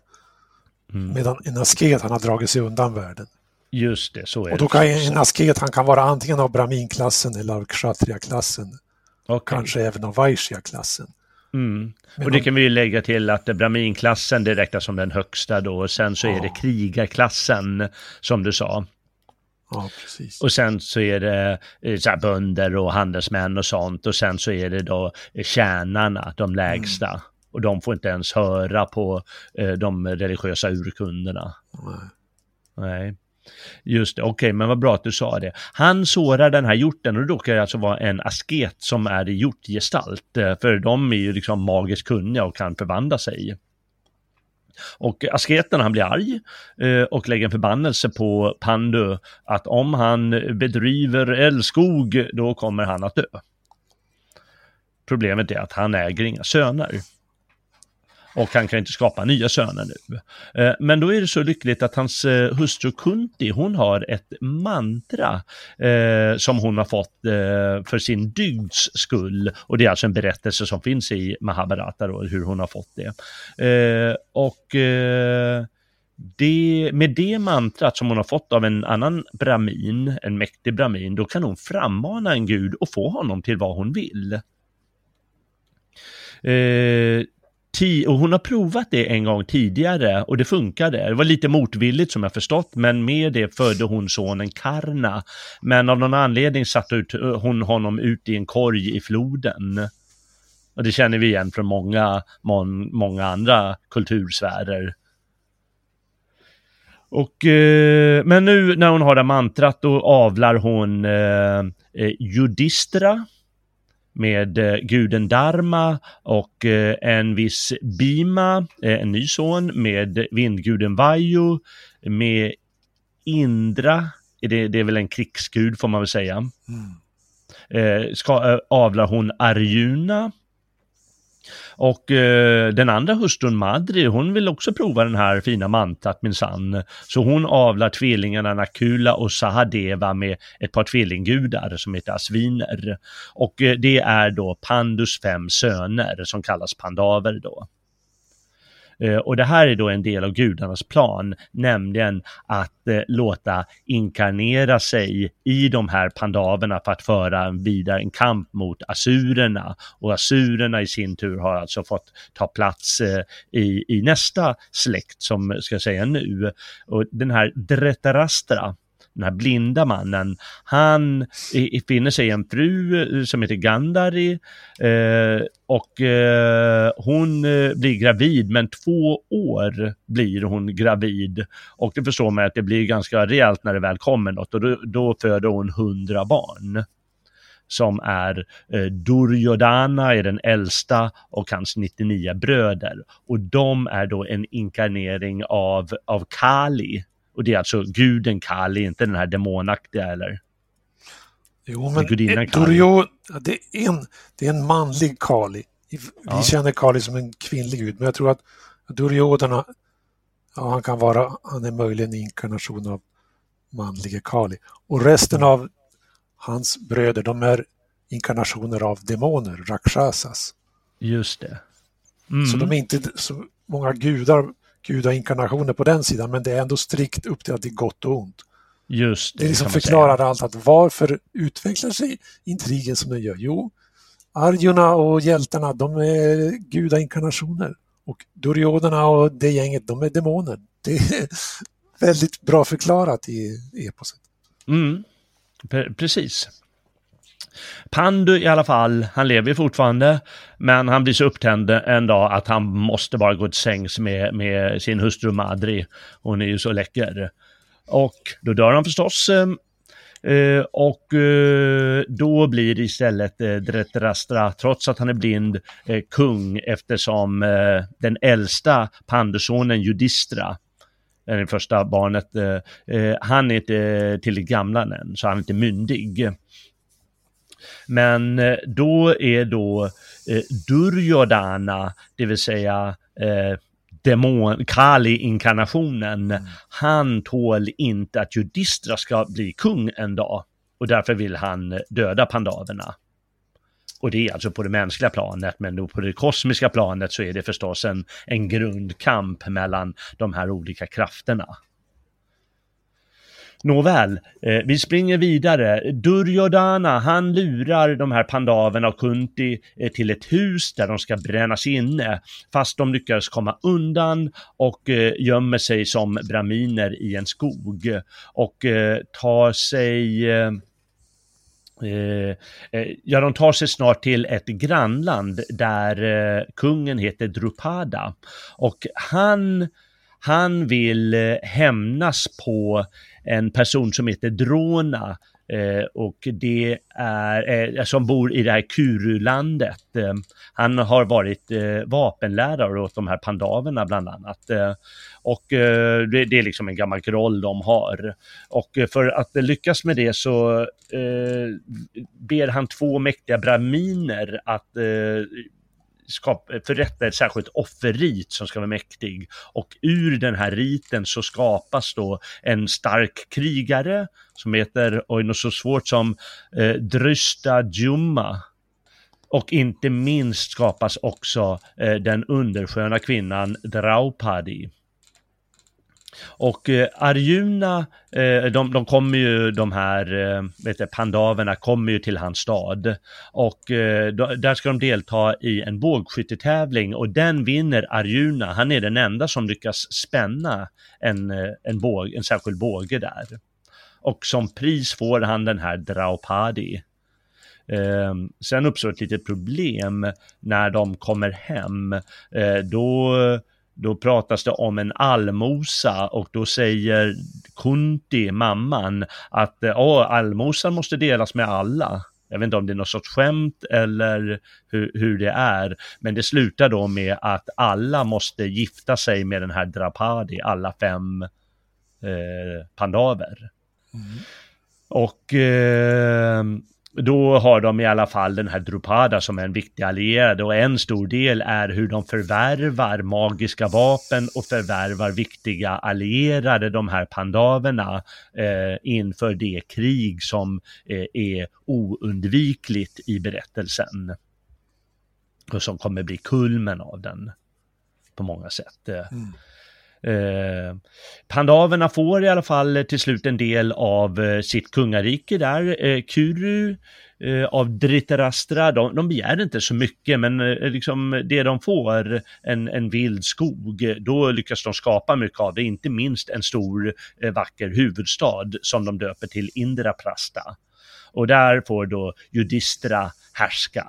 B: Mm. Medan en asket, han har dragit sig undan världen.
A: Just det, så är
B: Och då kan en asket, han kan vara antingen av Brahmin-klassen eller av Kshatriya-klassen. Okay. Kanske även av Vaishya-klassen.
A: Mm. Och det kan vi ju lägga till att Brahmin-klassen det räknas som den högsta då och sen så är det krigarklassen som du sa.
B: Ja.
A: Och sen så är det eh, så här, bönder och handelsmän och sånt och sen så är det då tjänarna, de lägsta. Mm. Och de får inte ens höra på eh, de religiösa urkunderna. Nej. Nej. Just det, okej, okay, men vad bra att du sa det. Han sårar den här hjorten och det råkar alltså vara en asket som är i hjortgestalt. Eh, för de är ju liksom magiskt kunniga och kan förvandla sig. Och asketen han blir arg eh, och lägger en förbannelse på Pandu att om han bedriver älskog då kommer han att dö. Problemet är att han äger inga söner och han kan inte skapa nya söner nu. Eh, men då är det så lyckligt att hans eh, hustru Kunti, hon har ett mantra eh, som hon har fått eh, för sin dygds skull. Och det är alltså en berättelse som finns i Mahabharata då, hur hon har fått det. och det, med det mantrat som hon har fått av en annan bramin, en mäktig bramin, då kan hon frammana en gud och få honom till vad hon vill. Eh, och hon har provat det en gång tidigare och det funkade. Det var lite motvilligt som jag förstått, men med det födde hon sonen Karna. Men av någon anledning satte ut, eh, hon honom ut i en korg i floden. Och det känner vi igen från många, många andra kultursfärer. Och, eh, men nu när hon har det mantrat då avlar hon eh, eh Judistra med eh, guden Dharma och eh, en viss Bima, eh, en ny son, med vindguden Vayu, med Indra, det, det är väl en krigsgud får man väl säga. Mm. Ska, avlar hon Arjuna och eh, den andra hustrun Madri, hon vill också prova den här fina mantat minsann. Så hon avlar tvillingarna Nakula och Sahadeva med ett par tvillinggudar som heter Asviner. Och eh, det är då Pandus fem söner som kallas pandaver då. Eh, och det här är då en del av gudarnas plan, nämligen att eh, låta inkarnera sig i de här pandaverna för att föra vidare en kamp mot assurerna. Och assurerna i sin tur har alltså fått ta plats eh, i, i nästa släkt som ska säga nu. Och den här Dretarastra, den här blinda mannen, han finner sig en fru eh, som heter Gandari eh, och eh, hon eh, blir gravid, men två år blir hon gravid. Och det förstår man att det blir ganska rejält när det väl kommer något och då, då föder hon hundra barn som är eh, Duryodhana är den äldsta och hans 99 bröder. Och de är då en inkarnering av, av Kali. Och det är alltså guden Kali, inte den här demonaktiga eller?
B: Jo, men Duryo, det, är en, det är en manlig Kali. Vi ja. känner Kali som en kvinnlig gud, men jag tror att Duryodhana, ja, han kan vara, han är möjligen en inkarnation av manlige Kali. Och resten av hans bröder, de är inkarnationer av demoner, rakshasas.
A: Just det.
B: Mm. Så de är inte så många gudar, gudainkarnationer på den sidan, men det är ändå strikt uppdelat i gott och ont.
A: Just
B: det. Det liksom förklarar säga. allt att varför utvecklar sig intrigen som den gör? Jo, Arjuna och hjältarna, de är gudainkarnationer. Och Duryodhana och det gänget, de är demoner. Det är [laughs] väldigt bra förklarat i eposet.
A: Mm. Precis. Pandu i alla fall, han lever fortfarande, men han blir så upptänd en dag att han måste bara gå till sängs med, med sin hustru Madri. Hon är ju så läcker. Och då dör han förstås. Ehm, eh, och eh, då blir det istället eh, Dretrastra, trots att han är blind, eh, kung eftersom eh, den äldsta pandusonen Judistra det första barnet, eh, eh han är inte tillräckligt gammal än, så han är inte myndig. Men eh, då är då eh, Duryodhana, det vill säga eh, demon, Kali-inkarnationen, mm. han tål inte att Judistra ska bli kung en dag och därför vill han döda pandaverna. Och det är alltså på det mänskliga planet, men på det kosmiska planet så är det förstås en, en grundkamp mellan de här olika krafterna. Nåväl, eh, vi springer vidare. Duryodhana, han lurar de här pandaverna och Kunti eh, till ett hus där de ska brännas inne, fast de lyckas komma undan och eh, gömmer sig som braminer i en skog och eh, tar sig Eh, eh, eh ja, de tar sig snart till ett grannland där eh, kungen heter Drupada och han, han vill eh, hämnas på en person som heter Drona Eh, och det är, eh, som bor i det här Kurulandet. Eh, han har varit eh, vapenlärare åt de här pandaverna bland annat. Eh, och eh, det, det, är liksom en gammal roll de har. Och för att lyckas med det så ber han två mäktiga braminer att skap, förrätta ett särskilt offerrit som ska vara mäktig. Och ur den här riten så skapas då en stark krigare som heter, oj något så svårt som eh, Drysta Djumma. Och inte minst skapas också eh, den undersköna kvinnan Draupadi. Och eh, Arjuna, eh, de, de kommer ju, de här eh, vet jag, pandaverna kommer ju till hans stad. Och eh, då, där ska de delta i en bågskyttetävling och den vinner Arjuna. Han är den enda som lyckas spänna en, eh, en, båg, en särskild båge där. Och som pris får han den här Draupadi. Eh, sen uppstår ett litet problem när de kommer hem. Eh, då då pratas det om en allmosa och då säger Kunti, mamman, att ja, allmosan måste delas med alla. Jag vet inte om det är något sorts skämt eller hur, hur det är, men det slutar då med att alla måste gifta sig med den här Drapadi, alla fem eh, pandaver. Mm. Och eh, då har de i alla fall den här Drupada som är en viktig allierad och en stor del är hur de förvärvar magiska vapen och förvärvar viktiga allierade, de här pandaverna, eh, inför det krig som eh, är oundvikligt i berättelsen. Och som kommer bli kulmen av den på många sätt. Eh, mm. Eh, pandaverna får i alla fall till slut en del av eh, sitt kungarike där. Eh, Kuru eh, av Dhritarashtra, de, de begär inte så mycket men eh, liksom det de får, en, en vild skog, då lyckas de skapa mycket av det, inte minst en stor eh, vacker huvudstad som de döper till Indraprasta. Och där får då Judistra härska.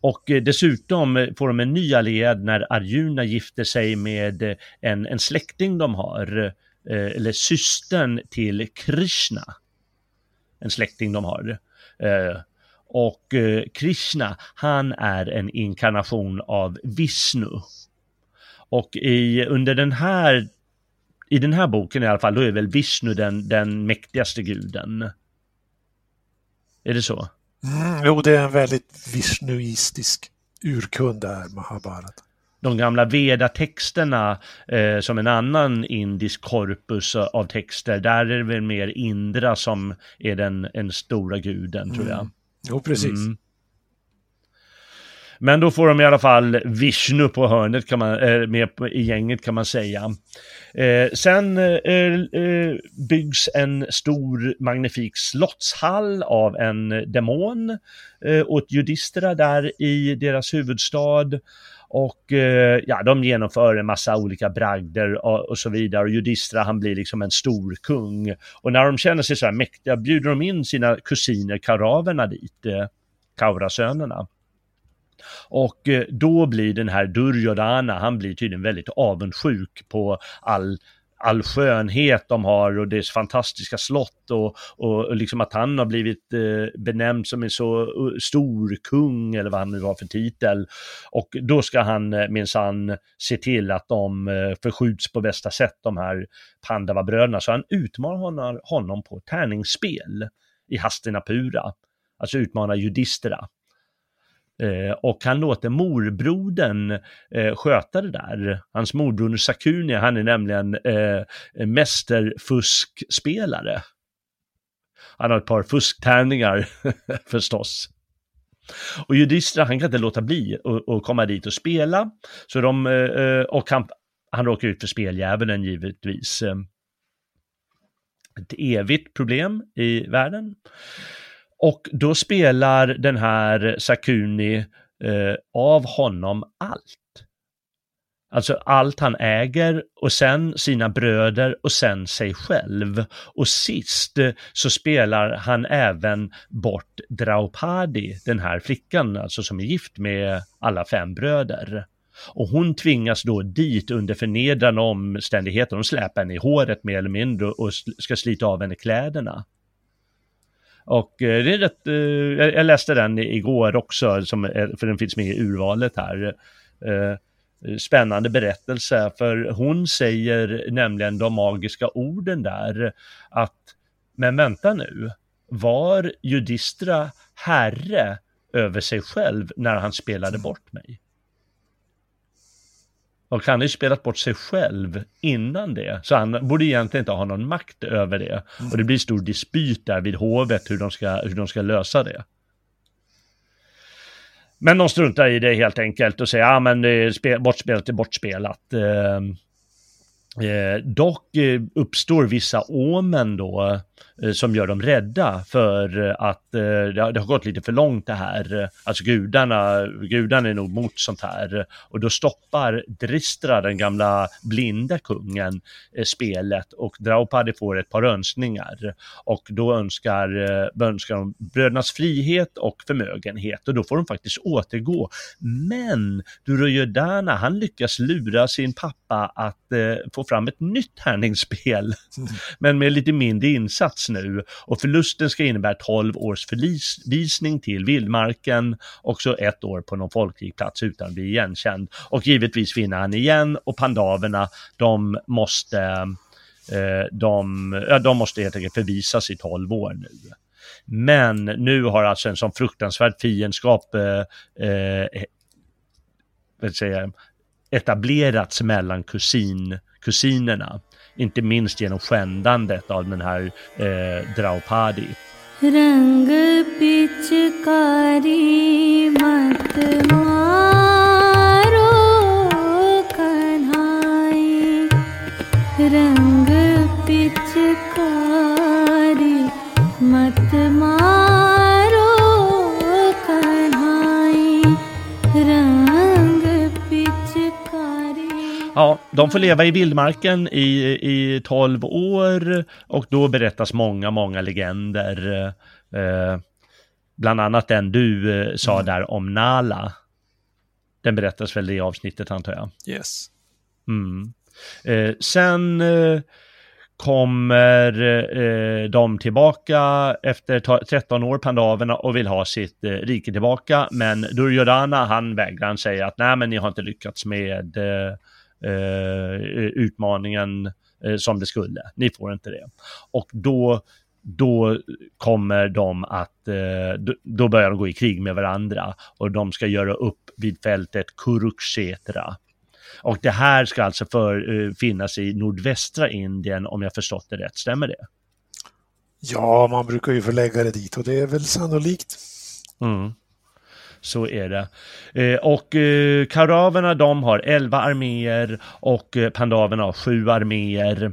A: Och eh, dessutom eh, får de en ny allierad när Arjuna gifter sig med eh, en, en släkting de har, eller systern till Krishna. En släkting de har. Och Krishna, han är en inkarnation av Vishnu. Och i, under den här, i den här boken i alla fall, då är väl Vishnu den, den mäktigaste guden. Är det så?
B: Mm, jo, det är en väldigt vishnuistisk urkund där, Mahabharat.
A: De gamla Veda-texterna eh, som en annan indisk korpus av texter, där är det väl mer Indra som är den, den stora guden, tror jag. Mm.
B: Jo, precis. Mm.
A: Men då får de i alla fall Vishnu på hörnet kan man, äh, med i gänget kan man säga. Eh, sen eh, eh, byggs en stor magnifik slottshall av en demon eh, åt judisterna där i deras huvudstad. Och eh, ja, de genomför en massa olika bragder och, och, så vidare. Och Judistra han blir liksom en stor kung. Och när de känner sig så här mäktiga bjuder de in sina kusiner karaverna dit, eh, Kaurasönerna. Och eh, då blir den här Duryodhana, han blir tydligen väldigt avundsjuk på all all skönhet de har och deras fantastiska slott och, och, liksom att han har blivit eh, benämnd som en så eh, stor kung eller vad han nu har för titel. Och då ska han eh, minsann se till att de eh, förskjuts på bästa sätt, de här Pandava-bröderna. Så han utmanar honom, honom på tärningsspel i Hastinapura, alltså utmanar judistera. Eh, och han låter morbrodern eh, sköta det där. Hans morbroder Sakuni, han är nämligen eh, mästerfuskspelare. Han har ett par fusktärningar [laughs] förstås. Och Judistra, han kan inte låta bli att komma dit och spela. Så de, eh, eh, och han, han råkar ut för speldjävulen givetvis. Ett evigt problem i världen. Och då spelar den här Sakuni eh, av honom allt. Alltså allt han äger och sen sina bröder och sen sig själv. Och sist eh, så spelar han även bort Draupadi, den här flickan, alltså som är gift med alla fem bröder. Och hon tvingas då dit under förnedrande omständigheter. De släpar henne i håret mer eller mindre och ska slita av henne kläderna. Och eh, det är rätt, eh, jag läste den igår också, som, för den finns med i urvalet här. Eh, spännande berättelse, för hon säger nämligen de magiska orden där att, men vänta nu, var Judistra herre över sig själv när han spelade bort mig? Och han har ju spelat bort sig själv innan det, så han borde egentligen inte ha någon makt över det. Och det blir stor dispyt där vid hovet hur de ska, hur de ska lösa det. Men de struntar i det helt enkelt och säger, ja men eh, bortspelat är bortspelat. Eh, eh dock eh, uppstår vissa omen då Eh, som gör dem rädda för att eh, det har gått lite för långt det här. Alltså gudarna, gudarna är nog mot sånt här och då stoppar Dristra, den gamla blinda kungen, eh, spelet och Draupadi får ett par önskningar och då önskar, önskar de brödernas frihet och förmögenhet och då får de faktiskt återgå. Men Duryodhana, han lyckas lura sin pappa att få fram ett nytt härningsspel, mm. [laughs] men med lite mindre insats nu och förlusten ska innebära 12 års förvisning till vildmarken och så ett år på någon folkrik plats utan att bli igenkänd. Och givetvis vinner han igen och pandaverna, de måste eh, de, de måste helt enkelt förvisas i 12 år nu. Men nu har alltså en sån fruktansvärd fiendskap eh, eh, säga, etablerats mellan kusin, kusinerna inte minst genom skändandet av den här eh, Draupadi. रंग पिचकारी मत मारो Ja, de får leva i vildmarken i, i 12 år och då berättas många, många legender. Eh, bland annat den du eh, sa mm. där om Nala. Den berättas väl i avsnittet antar jag?
B: Yes.
A: Mm. Eh, sen eh, kommer eh, de tillbaka efter 13 år, pandaverna, och vill ha sitt rike tillbaka. Men Duryodhana, han vägrar, han säger att nej men ni har inte lyckats med utmaningen eh, som det skulle. Ni får inte det. Och då då kommer de att, eh, då börjar de gå i krig med varandra och de ska göra upp vid fältet Kurukshetra. Och det här ska alltså för, finnas i nordvästra Indien om jag förstått det rätt, stämmer det?
B: Ja, man brukar ju förlägga det dit och det är väl sannolikt.
A: Mm. Så är det. Eh, och eh, karaverna de har elva arméer och eh, pandaverna har sju arméer.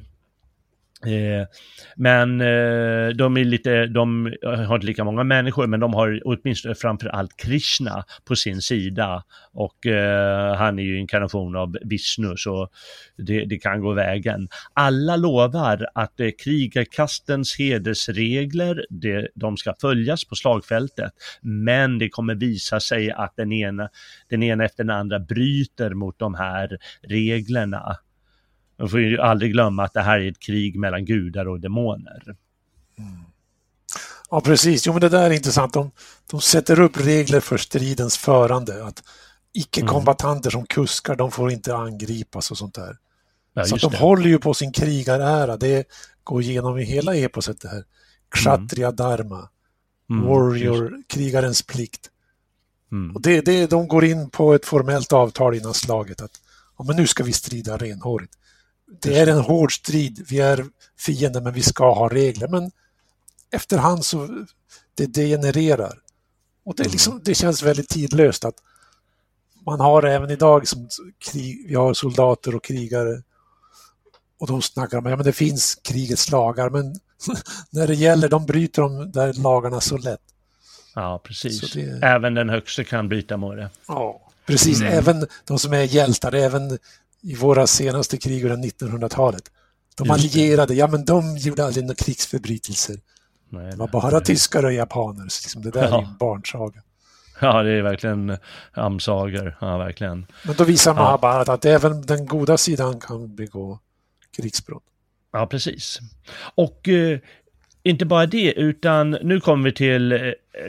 A: Eh, men eh, de är lite, de eh, har inte lika många människor, men de har åtminstone framför allt Krishna på sin sida. Och eh, han är ju inkarnation av Vishnu, så det, det kan gå vägen. Alla lovar att eh, krigarkastens hedersregler, det, de ska följas på slagfältet, men det kommer visa sig att den ena, den ena efter den andra bryter mot de här reglerna. Man får ju aldrig glömma att det här är ett krig mellan gudar och demoner. Mm.
B: Ja, precis. Jo, men det där är intressant. De, de sätter upp regler för stridens förande. Att icke-kombatanter mm. som kuskar, de får inte angripas och sånt där. Ja, så de det. håller ju på sin krigarära. Det går igenom i hela eposet det här. Kshatriya mm. dharma. Mm, warrior, krigarens plikt. Mm. Och det, det, de går in på ett formellt avtal innan slaget att ja, men nu ska vi strida renhårigt det är en hård strid. Vi är fiender men vi ska ha regler. Men efterhand så det degenererar. Och det, liksom, det känns väldigt tidlöst att man har även idag som krig, vi har soldater och krigare och de snackar om att ja, det finns krigets lagar men [laughs] när det gäller, de bryter de där lagarna så lätt.
A: Ja, precis. Det... Även den högste kan bryta mot det.
B: Ja, precis. Mm. Även de som är hjältar, även i våra senaste krig under 1900-talet. De allierade, ja men de gjorde aldrig några krigsförbrytelser. Nej, det var bara nej. tyskar och japaner, så liksom det där ja. är en barnsaga.
A: Ja, det är verkligen amsagor, ja verkligen.
B: Men då visar Mahabharat ja. att även den goda sidan kan begå krigsbrott.
A: Ja, precis. Och eh, inte bara det, utan nu kommer vi till, eh,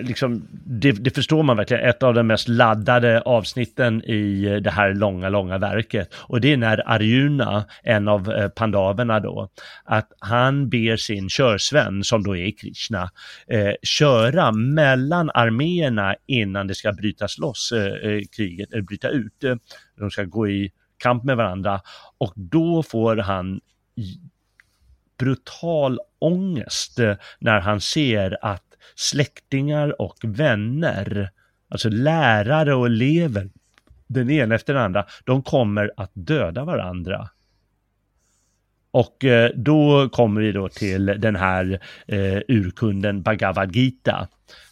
A: liksom, det, det, förstår man verkligen, ett av de mest laddade avsnitten i eh, det här långa, långa verket. Och det är när Arjuna, en av eh, pandaverna då, att han ber sin körsvän, som då är Krishna, eh, köra mellan arméerna innan det ska brytas loss, eh kriget, eller bryta ut. De ska gå i kamp med varandra och då får han brutal ångest eh, när han ser att släktingar och vänner, alltså lärare och elever, den ena efter den andra, de kommer att döda varandra. Och eh, då kommer vi då till den här eh, urkunden Bhagavad Gita.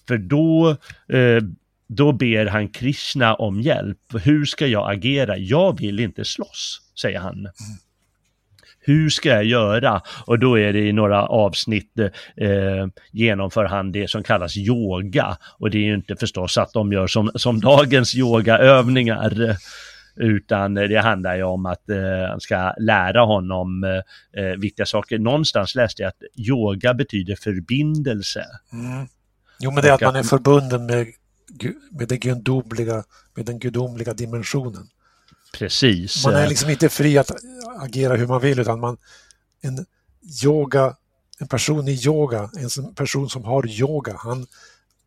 A: För då, eh, då ber han Krishna om hjälp. Hur ska jag agera? Jag vill inte slåss, säger han. Hur ska jag göra? Och då är det i några avsnitt eh, genomför han det som kallas yoga. Och det är ju inte förstås att de gör som, som dagens yogaövningar. Utan det handlar ju om att eh, han ska lära honom eh, eh viktiga saker. Någonstans läste jag att yoga betyder förbindelse.
B: Mm. Jo, men det är att man är förbunden med, med, det gudomliga, med den gudomliga dimensionen.
A: Precis.
B: Man är liksom inte fri att agera hur man vill utan man, en yoga, en person i yoga, en person som har yoga, han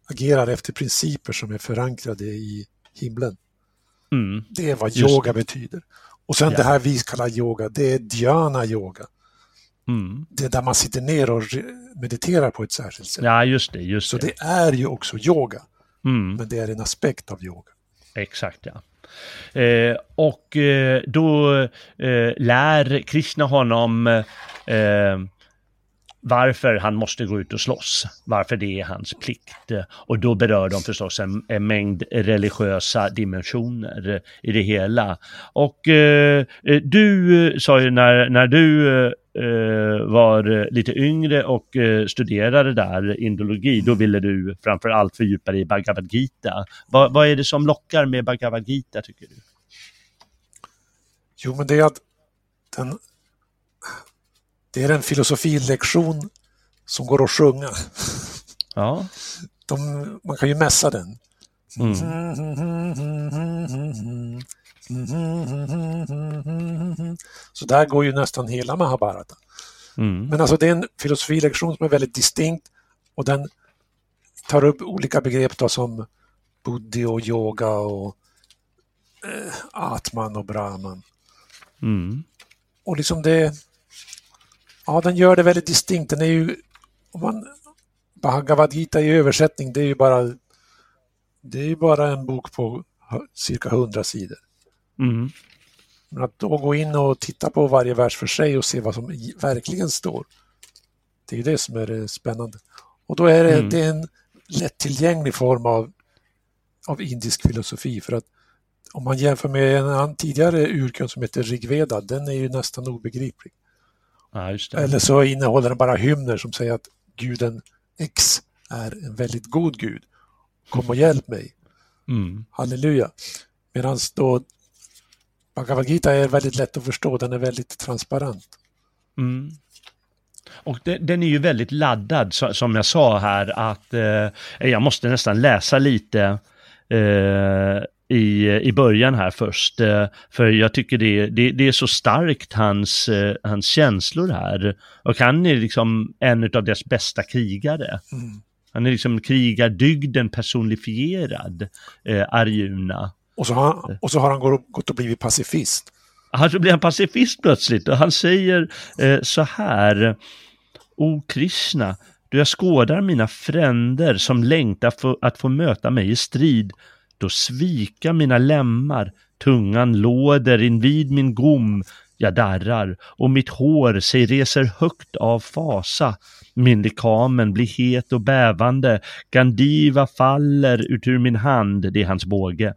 B: agerar efter principer som är förankrade i himlen. Mm. Det är vad Just yoga betyder. Och sen ja. det här vi kallar yoga, det är dhyana yoga. Mm. Det är där man sitter ner och mediterar på ett särskilt sätt.
A: Ja, just det. Just
B: Så det. det är ju också yoga. Mm. Men det är en aspekt av yoga.
A: Exakt, ja. Eh, och eh, då eh, lär Krishna honom eh, varför han måste gå ut och slåss, varför det är hans plikt. Och då berör de förstås en, en mängd religiösa dimensioner i det hela. Och eh, du eh, sa ju när, när du eh, var lite yngre och eh, studerade där indologi, då ville du framför allt fördjupa dig i Bhagavad Gita. Va, vad är det som lockar med Bhagavad Gita tycker du?
B: Jo, men det är att den, det är en filosofilektion som går att sjunga.
A: Ja.
B: De, man kan ju mässa den. Mm. Så där går ju nästan hela Mahabharata. Mm. Men alltså det är en filosofilektion som är väldigt distinkt och den tar upp olika begrepp då som buddhi och yoga och eh, atman och brahman. Mm. Och liksom det, ja den gör det väldigt distinkt. Den är ju, om man, Bhagavad Gita i översättning, det är ju bara, det är ju bara en bok på cirka hundra sidor. Mm. Men att då gå in och titta på varje vers för sig och se vad som verkligen står, det är det som är det spännande. Och då är det, mm. det är en lättillgänglig form av, av indisk filosofi för att om man jämför med en tidigare urkund som heter Rigveda, den är ju nästan obegriplig.
A: Ja,
B: Eller så innehåller den bara hymner som säger att guden X är en väldigt god gud. Kom och hjälp mig. Mm. Halleluja. Medan då Bhagavad Gita är väldigt lätt att förstå, den är väldigt transparent.
A: Mm. Och det, den är ju väldigt laddad, så, som jag sa här, att eh, jag måste nästan läsa lite eh, i, i början här först. Eh, för jag tycker det, det, det är så starkt, hans, eh, hans känslor här. Och han är liksom en av deras bästa krigare. Mm. Han är liksom krigardygden personifierad, eh, Arjuna.
B: Och så har han, och så har han gått och blivit pacifist.
A: Han så blir han pacifist plötsligt och han säger eh, så här. O Krishna, då jag skådar mina fränder som längtar för att få möta mig i strid, då svika mina lemmar, tungan låder invid min gom, jag darrar och mitt hår sig reser högt av fasa. Min lekamen blir het och bävande, Gandiva faller ut ur min hand, det är hans båge.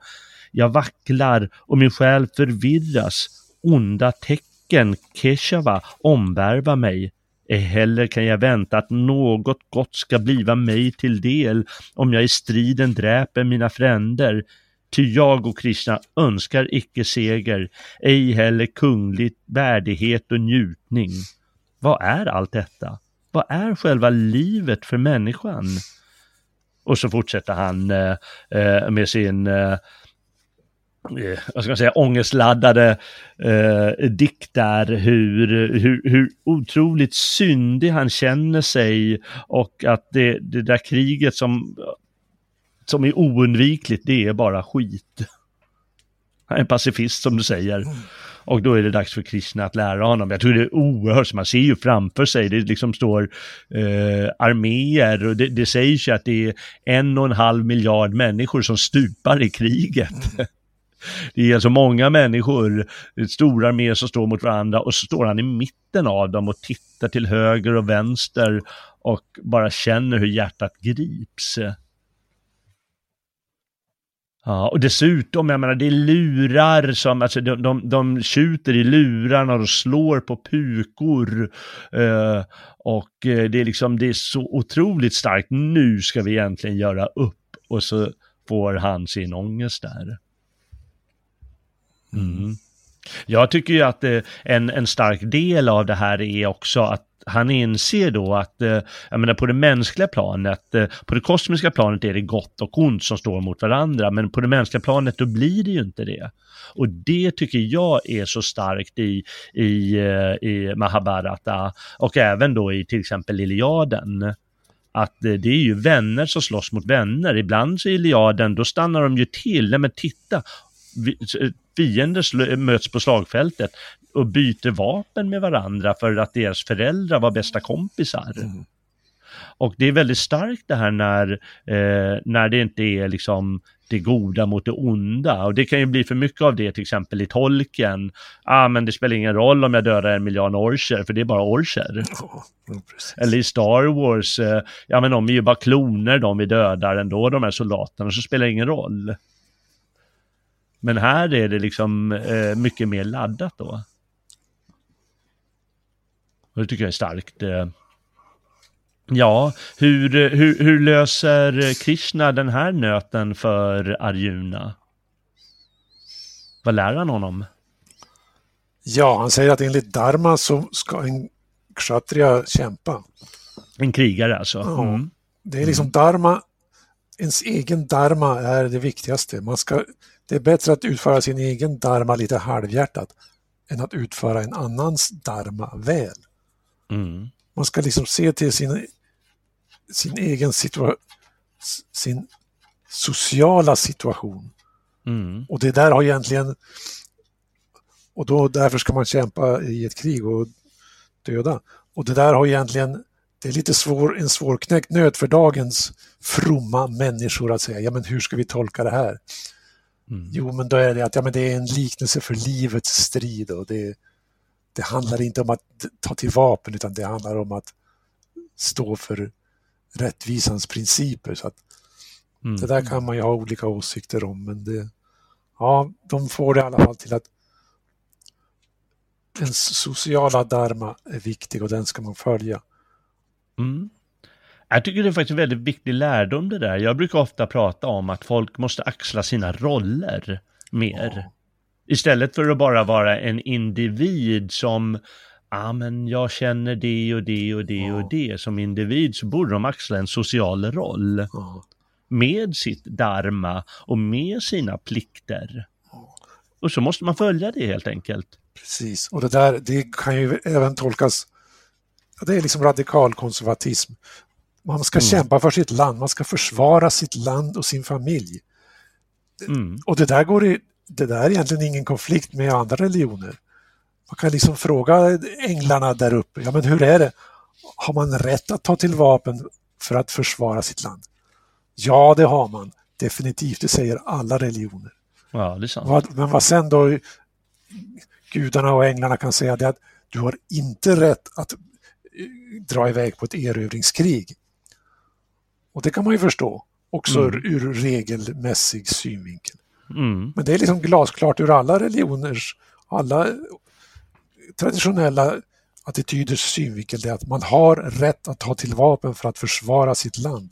A: Jag vacklar och min själ förvirras. Onda tecken, Keshava, omvärva mig. Ej heller kan jag vänta att något gott ska bliva mig till del om jag i striden dräper mina fränder. Ty jag och Krishna önskar icke seger, ej heller kunglig värdighet och njutning. Vad är allt detta? Vad är själva livet för människan? Och så fortsätter han eh, eh med sin eh, eh, vad ska man säga, ångestladdade eh, dikter, hur, hur, hur otroligt syndig han känner sig och att det, det där kriget som, som är oundvikligt, det är bara skit. Han är en pacifist som du säger. Och då är det dags för Krishna att lära honom. Jag tror det är oerhört, man ser ju framför sig, det liksom står eh, arméer och det, det sägs ju att det är en och en halv miljard människor som stupar i kriget. Det är alltså många människor, stora arméer som står mot varandra och så står han i mitten av dem och tittar till höger och vänster och bara känner hur hjärtat grips. Ja, och dessutom, jag menar, det är lurar som, alltså de, de, de tjuter i lurarna och slår på pukor. Eh, och eh, det är liksom, det är så otroligt starkt. Nu ska vi egentligen göra upp. Och så får han sin ångest där. Mm. Jag tycker ju att eh, en, en stark del av det här är också att han inser då att, eh, jag menar på det mänskliga planet, eh, på det kosmiska planet är det gott och ont som står mot varandra, men på det mänskliga planet då blir det ju inte det. Och det tycker jag är så starkt i, i, i Mahabharata och även då i till exempel Iliaden att det är ju vänner som slåss mot vänner. Ibland så i Iliaden, då stannar de ju till. Nej men titta, fiender möts på slagfältet och byter vapen med varandra för att deras föräldrar var bästa kompisar. Mm. Och det är väldigt starkt det här när, eh, när det inte är liksom det goda mot det onda. Och det kan ju bli för mycket av det till exempel i tolken. Ah, men det spelar ingen roll om jag dödar en miljard orcher, för det är bara orcher. [laughs]
B: Ja,
A: Eller i Star Wars, eh, ja men de är ju bara kloner de vi dödar ändå, de här soldaterna, så spelar det ingen roll. Men här är det liksom eh, mycket mer laddat då. Och det tycker jag är starkt. Eh. Ja, hur, hur, hur löser Krishna den här nöten för Arjuna? Vad lär han honom?
B: Ja, han säger att enligt Dharma så ska en kshatriya kämpa.
A: En krigare alltså?
B: Ja,
A: Mm.
B: Det är liksom Dharma, ens egen Dharma är det viktigaste. Man ska, det är bättre att utföra sin egen Dharma lite halvhjärtat än att utföra en annans Dharma väl.
A: Mm.
B: Man ska liksom se till sin, sin egen situation, sin sociala situation.
A: Mm.
B: Och det där har egentligen, och då därför ska man kämpa i ett krig och döda. Och det där har egentligen, det är lite svår, en svårknäckt nöt för dagens fromma människor att säga, ja men hur ska vi tolka det här?
A: Mm.
B: Jo, men då är det att ja, men det är en liknelse för livets strid och det, det handlar inte om att ta till vapen utan det handlar om att stå för rättvisans principer. Så att
A: Mm.
B: det där kan man ju ha olika åsikter om, men det, ja, de får det i alla fall till att den sociala dharma är viktig och den ska man följa.
A: Mm. Jag tycker det är faktiskt en väldigt viktig lärdom det där. Jag brukar ofta prata om att folk måste axla sina roller mer.
B: Ja.
A: Istället för att bara vara en individ som, ja men jag känner det och det och det
B: Ja.
A: och det. Som individ så borde de axla en social roll
B: Ja.
A: med sitt dharma och med sina plikter. Och så måste man följa det helt enkelt.
B: Precis, och det där det kan ju även tolkas, ja, det är liksom radikal konservatism. Man ska kämpa för sitt land, man ska försvara sitt land och sin familj.
A: Mm.
B: Och det där, går i, det där är egentligen ingen konflikt med andra religioner. Man kan liksom fråga änglarna där uppe, ja men hur är det? Har man rätt att ta till vapen för att försvara sitt land? Ja, det har man. Definitivt, det säger alla religioner.
A: Ja,
B: men vad sen då gudarna och änglarna kan säga det är att du har inte rätt att eh, dra iväg på ett erövringskrig. Och det kan man ju förstå, också
A: Mm.
B: ur, regelmässig synvinkel.
A: Mm.
B: Men det är liksom glasklart ur alla religioners, alla traditionella attityders synvinkel, det är att man har rätt att ta till vapen för att försvara sitt land.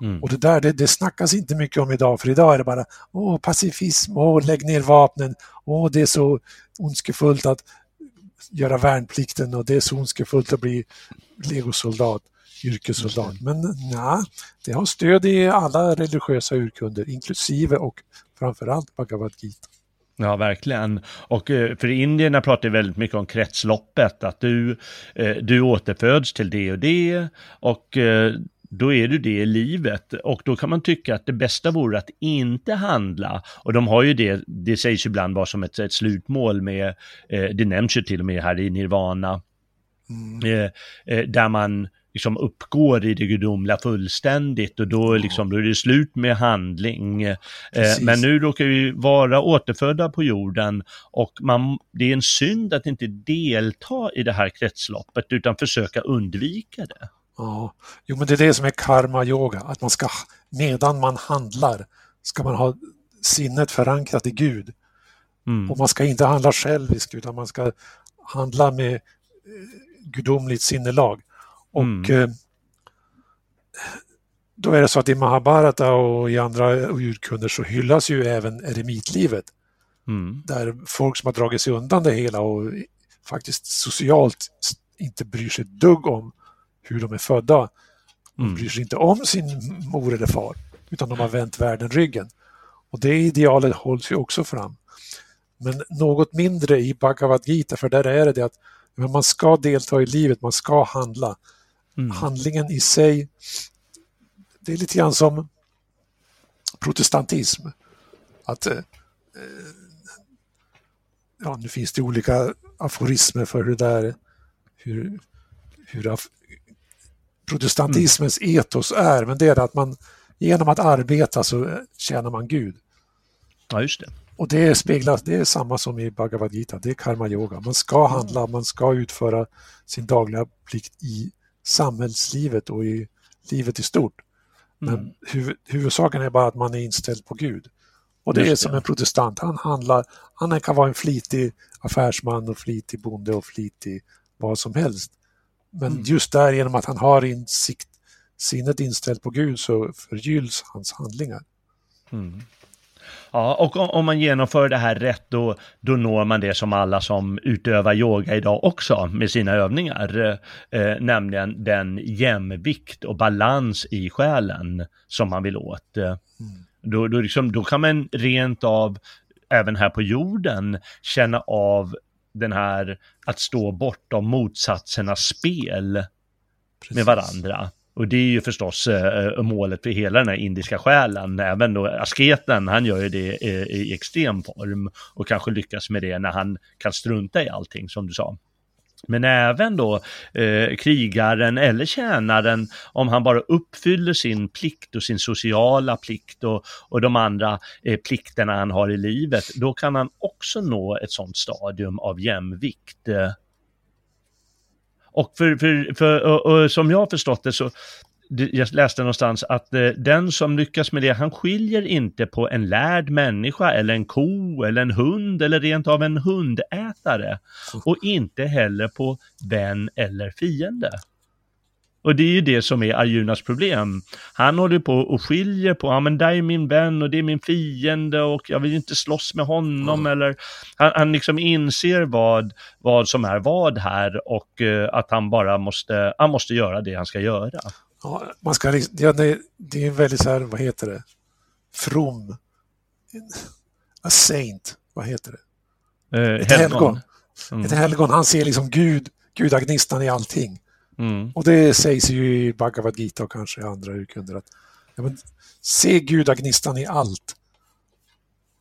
A: Mm.
B: Och det där, det, det snackas inte mycket om idag, för idag är det bara åh, pacifism, åh, lägg ner vapnen, åh, det är så ondskefullt att göra värnplikten och det är så ondskefullt att bli legosoldat, yrkessoldat. Men nej, det har stöd i alla religiösa urkunder, inklusive och framförallt Bhagavad Gita.
A: Ja, verkligen. Och eh, för indierna pratar väldigt mycket om kretsloppet, att du, eh, du återföds till det och det och eh, då är du det i livet och då kan man tycka att det bästa vore att inte handla. Och de har ju det, det sägs ibland vara som ett, ett slutmål med, det nämns ju till och med här i Nirvana, eh, där man liksom uppgår i det gudomliga fullständigt och då, liksom, då är det slut med handling. Eh, men nu råkar vi vara återfödda på jorden och man, det är en synd att inte delta i det här kretsloppet utan försöka undvika det.
B: Ja, jo men det är det som är karma-yoga, att man ska, medan man handlar, ska man ha sinnet förankrat i Gud.
A: Mm.
B: Och man ska inte handla själviskt utan man ska handla med eh, gudomligt sinnelag. Och
A: Mm.
B: eh, då är det så att i Mahabharata och i andra urkunder så hyllas ju även eremitlivet.
A: Mm.
B: Där folk som har dragit sig undan det hela och faktiskt socialt inte bryr sig ett dugg om hur de är födda. De
A: Mm.
B: bryr sig inte om sin mor eller far, utan de har vänt världen ryggen. Och det idealet hålls ju också fram. Men något mindre i Bhagavad Gita, för där är det det att man ska delta i livet, man ska handla.
A: Mm.
B: Handlingen i sig, det är lite grann som protestantism. Att, eh, ja, nu finns det olika aforismer för hur det där, hur, hur af, protestantismens mm. etos är, men det är att man genom att arbeta så tjänar man Gud.
A: Ja, just det.
B: Och det speglas, det är samma som i Bhagavad Gita, det är karma yoga. Man ska handla, man ska utföra sin dagliga plikt i samhällslivet och i livet i stort. Men mm. huv, huvudsaken är bara att man är inställd på Gud. Och det Just är som det. en protestant, han handlar, han kan vara en flitig affärsman och flitig bonde och flitig vad som helst. Men mm. just där genom att han har insikt, sinnet inställt på Gud så förgylls hans handlingar.
A: Mm. Ja, och om man genomför det här rätt då, då når man det som alla som utövar yoga idag också med sina övningar, eh, nämligen den jämvikt och balans i själen som man vill åt. Mm. Då, då, liksom, då kan man rent av, även här på jorden, känna av den här att stå bortom motsatsernas spel Precis. med varandra. Och det är ju förstås eh, eh, målet för hela den här indiska själen. Även då asketen, han gör ju det i, i extrem form och kanske lyckas med det när han kan strunta i allting som du sa. Men även då eh, krigaren eller tjänaren, om han bara uppfyller sin plikt och sin sociala plikt och, och de andra eh, plikterna han har i livet, då kan han också nå ett sådant stadium av jämvikt. Eh, och, för, för, för och, och som jag har förstått det så, jag läste någonstans att eh, den som lyckas med det, han skiljer inte på en lärd människa eller en ko eller en hund eller rent av en hundätare. Och inte heller på vän eller fiende. Och det är ju det som är Arjunas problem. Han håller på och skiljer på, ja men det är min vän och det är min fiende och jag vill inte slåss med honom mm. eller han, han liksom inser vad, vad som är vad här och uh, att han bara måste, han måste göra det han ska göra.
B: Ja, man ska, ja, det, det är väldigt så här, vad heter det, from, a saint, vad heter det?
A: Uh, Ett helgon.
B: Mm. Ett helgon, han ser liksom Gud, gudagnistan i allting. Mm. Och det sägs ju i Bhagavad Gita och kanske i andra urkunder att ja, men, se gudagnistan i allt.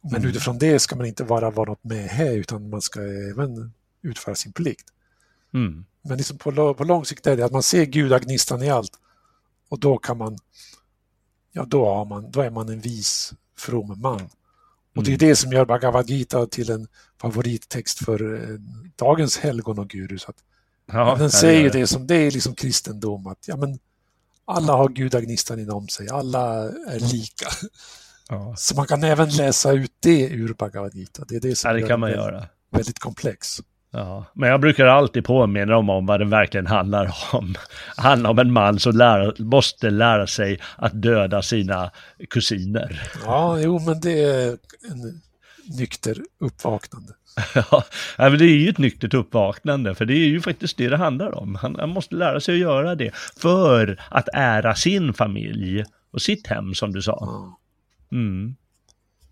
B: Men mm. utifrån det ska man inte bara vara något med här utan man ska även utföra sin plikt. Mm. Men liksom på, på lång sikt är det att man ser gudagnistan i allt och då kan man, ja då, har man, då är man en vis, from man. Och det är mm. det som gör Bhagavad Gita till en favorittext för eh, dagens helgon och guru. Så att Ja, den säger det. det som det är liksom kristendom, att ja, men alla har gudagnistan inom sig, alla är lika. Ja. Så man kan även läsa ut det ur Bhagavad Gita. Det är det som
A: ja, det kan man väldigt, göra.
B: väldigt komplex.
A: Ja, men jag brukar alltid påminna dem om vad den verkligen handlar om. Det handlar om en man som lär, måste lära sig att döda sina kusiner.
B: Ja, jo, men det är en nykter uppvaknande. [laughs]
A: ja, men det är ju ett nyktert uppvaknande, för det är ju faktiskt det det handlar om. Han, han, måste lära sig att göra det för att ära sin familj och sitt hem, som du sa. Mm.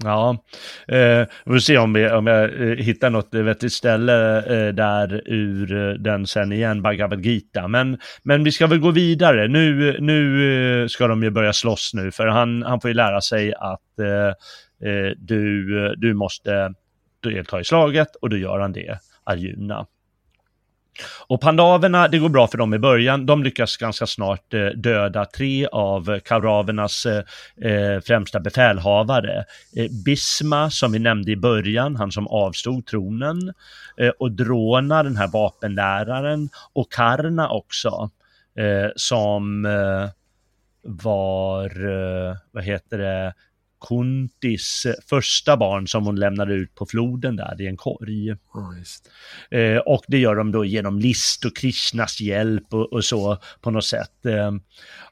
A: Ja, eh, vi får se om, vi, om jag eh, hittar något vettigt ställe eh, där ur eh, den sen igen, Bhagavad Gita. Men, men vi ska väl gå vidare. Nu, nu eh, ska de ju börja slåss nu, för han, han får ju lära sig att eh, du, du måste delta i slaget och då gör han det, Arjuna. Och pandaverna, det går bra för dem i början. De lyckas ganska snart eh, döda tre av kauravernas eh, eh, främsta befälhavare. Bisma, som vi nämnde i början, han som avstod tronen. Och Drona, den här vapenläraren. Och Karna också, som var, vad heter det, Kuntis första barn som hon lämnade ut på floden där i en korg. Oh, eh, och det gör de då genom list och Krishnas hjälp och, och så på något sätt. Eh,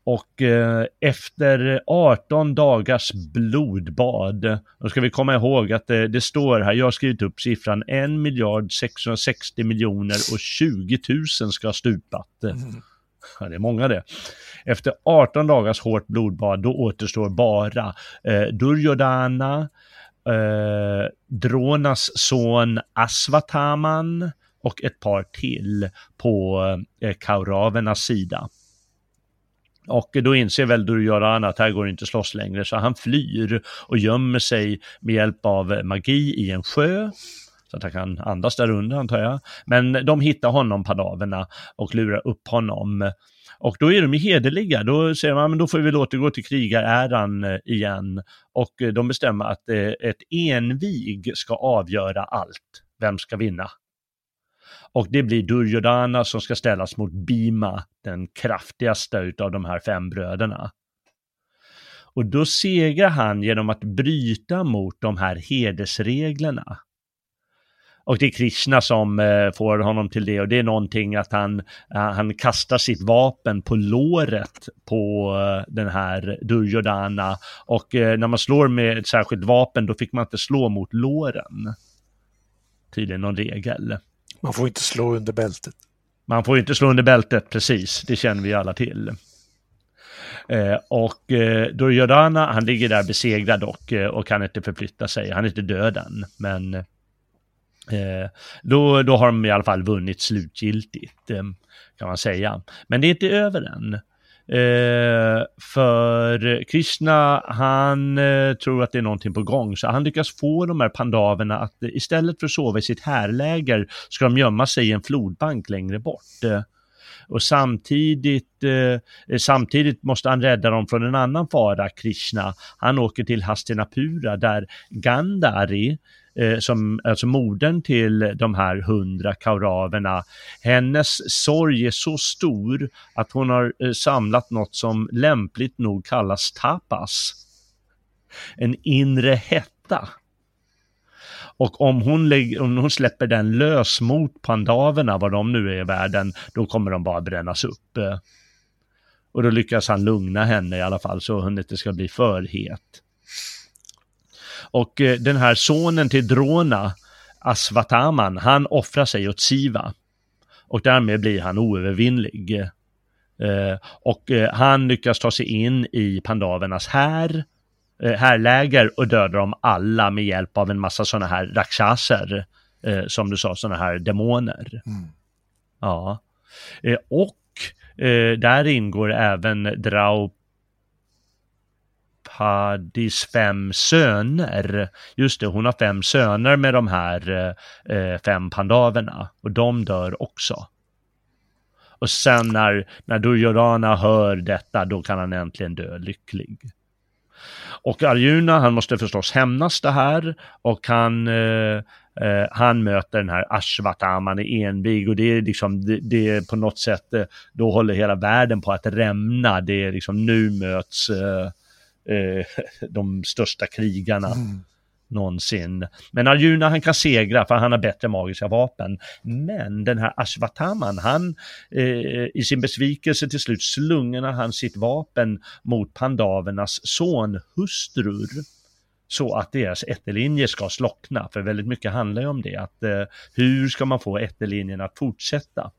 A: och eh, efter 18 dagars blodbad, då ska vi komma ihåg att det, det står här, jag har skrivit upp siffran 1 miljard 660 miljoner och 20 000 ska ha stupat. Mm. Ja, det är många det. Efter 18 dagars hårt blodbad, då återstår bara eh, Duryodhana, eh, Dronas son Asvataman och ett par till på eh, Kauravernas sida. Och då inser väl Duryodhana att här går det inte slåss längre, så han flyr och gömmer sig med hjälp av magi i en sjö så att han kan andas där under antar jag. Men de hittar honom, padaverna, och lurar upp honom. Och då är de ju hederliga, då säger man men då får vi väl återgå till krigaräran eh, igen. Och eh, de bestämmer att eh, ett envig ska avgöra allt. Vem ska vinna? Och det blir Duryodhana som ska ställas mot Bima, den kraftigaste av de här fem bröderna. Och då segrar han genom att bryta mot de här hedersreglerna. Och det är Krishna som eh, får honom till det och det är någonting att han, eh, han kastar sitt vapen på låret på eh, den här Duryodhana och eh, när man slår med ett särskilt vapen då fick man inte slå mot låren. Tydligen någon regel.
B: Man får inte slå under bältet.
A: Man får inte slå under bältet, precis. Det känner vi alla till. Eh, och eh, Duryodhana, han ligger där besegrad och, eh, och kan inte förflytta sig. Han är inte död än, men eh, då, då har de i alla fall vunnit slutgiltigt, eh, kan man säga. Men det är inte över än. Eh, för Krishna, han eh, tror att det är någonting på gång, så han lyckas få de här pandaverna att eh, istället för att sova i sitt härläger ska de gömma sig i en flodbank längre bort. Eh, och samtidigt, eh, samtidigt måste han rädda dem från en annan fara, Krishna. Han åker till Hastinapura där Gandhari, Eh, som, alltså modern till de här hundra kauraverna, hennes sorg är så stor att hon har eh, samlat något som lämpligt nog kallas tapas. En inre hetta. Och om hon, lägger, om hon släpper den lös mot pandaverna, vad de nu är i världen, då kommer de bara brännas upp. Och då lyckas han lugna henne i alla fall så hon inte ska bli för het. Och eh, den här sonen till Drona, Asvataman, han offrar sig åt Siva. Och därmed blir han oövervinnlig. Eh, och eh, han lyckas ta sig in i pandavernas här härläger och dödar dem alla med hjälp av en massa sådana här rakshaser. som du sa, sådana här demoner. Mm. Ja. och där ingår även Drau Hadis fem söner. Just det, hon har fem söner med de här eh, fem pandaverna och de dör också. Och sen när, när Duryodhana hör detta, då kan han äntligen dö lycklig. Och Arjuna, han måste förstås hämnas det här och han, eh, eh, han möter den här Ashwataman är envig och det är liksom, det, det är på något sätt, eh, då håller hela världen på att rämna. Det är liksom, nu möts eh, [laughs] de största krigarna mm. någonsin. Men Arjuna han kan segra för han har bättre magiska vapen. Men den här Ashwataman, han eh, i sin besvikelse till slut slungade han sitt vapen mot pandavernas sonhustrur så att deras ättelinjer ska slockna. För väldigt mycket handlar ju om det, att eh, hur ska man få ättelinjen att fortsätta?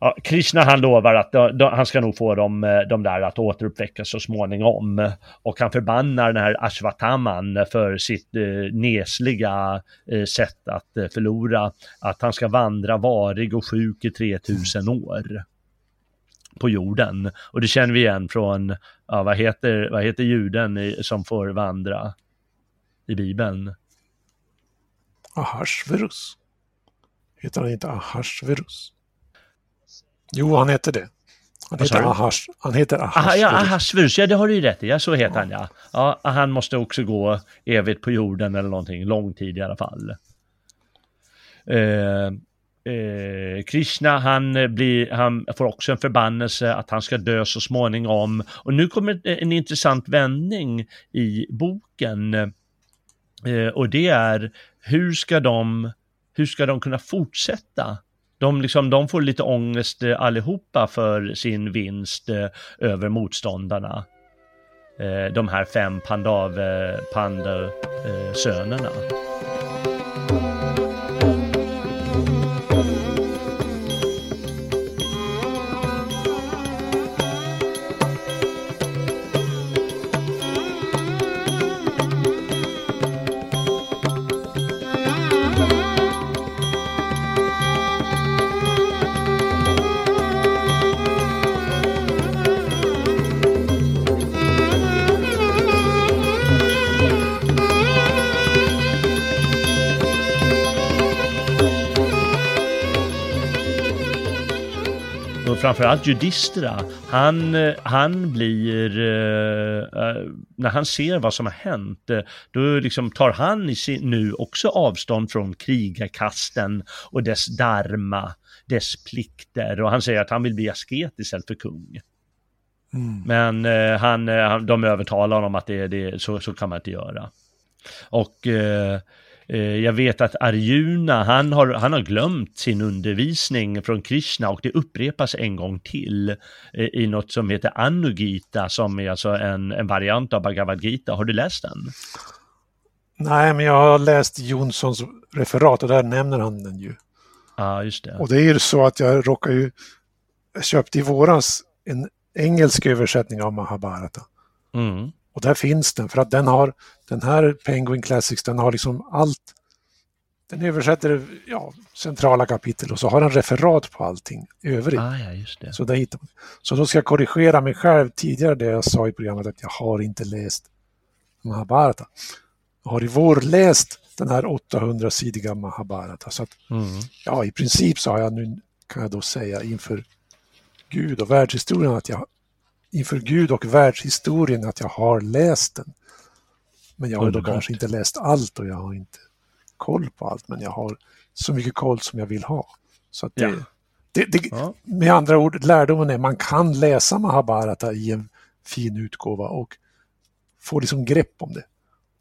A: Ja, Krishna han lovar att då, då, han ska nog få dem, eh, de där att återuppväckas så småningom. Och han förbannar den här Ashwataman för sitt eh, nesliga eh, sätt att eh, förlora. Att han ska vandra varig och sjuk i 3000 år på jorden. Och det känner vi igen från, ja, vad, heter, vad heter juden i, som får vandra i Bibeln?
B: Ahasverus. Heter han inte Ahasverus? Jo, han heter det. Han heter, Ahash, han heter Ahasverus.
A: Aha, ja, ja det har du ju rätt i. Ja, så heter ja. han ja. ja. Han måste också gå evigt på jorden eller någonting, lång tid i alla fall. Eh, eh, Krishna, han, blir, han får också en förbannelse att han ska dö så småningom. Och nu kommer en intressant vändning i boken. Eh, och det är, hur ska de, hur ska de kunna fortsätta de, liksom, de får lite ångest eh, allihopa för sin vinst eh, över motståndarna. Eh, de här fem pandav, eh, pandasönerna. Framförallt Judistra, han, han blir, uh, när han ser vad som har hänt, då liksom tar han nu också avstånd från krigarkasten och dess dharma, dess plikter och han säger att han vill bli asket istället för kung. Mm. Men uh, han, de övertalar honom att det, det, så, så kan man inte göra. Och Eh, jag vet att Arjuna, han har, han har glömt sin undervisning från Krishna och det upprepas en gång till eh, i något som heter Anugita som är alltså en, en variant av Bhagavad Gita. Har du läst den?
B: Nej, men jag har läst Jonssons referat och där nämner han den ju.
A: Ja, ah, just det.
B: Och det är ju så att jag råkar ju, jag köpte i våras en engelsk översättning av Mahabharata. Mm. Och där finns den, för att den har, den här Penguin Classics, den har liksom allt. Den översätter ja, centrala kapitel och så har den referat på allting övrigt.
A: Ah, ja, just det.
B: Så, där hittar man. så då ska jag korrigera mig själv tidigare det jag sa i programmet att jag har inte läst Mahabharata. Jag har i vår läst den här 800-sidiga Mahabharata. Så att, mm. ja, i princip så har jag nu, kan jag då säga inför Gud och världshistorien att jag inför Gud och världshistorien att jag har läst den. Men jag har då kanske inte läst allt och jag har inte koll på allt, men jag har så mycket koll som jag vill ha. Så det, ja. det, det ja. Med andra ord, lärdomen är man kan läsa Mahabharata i en fin utgåva och få liksom grepp om det.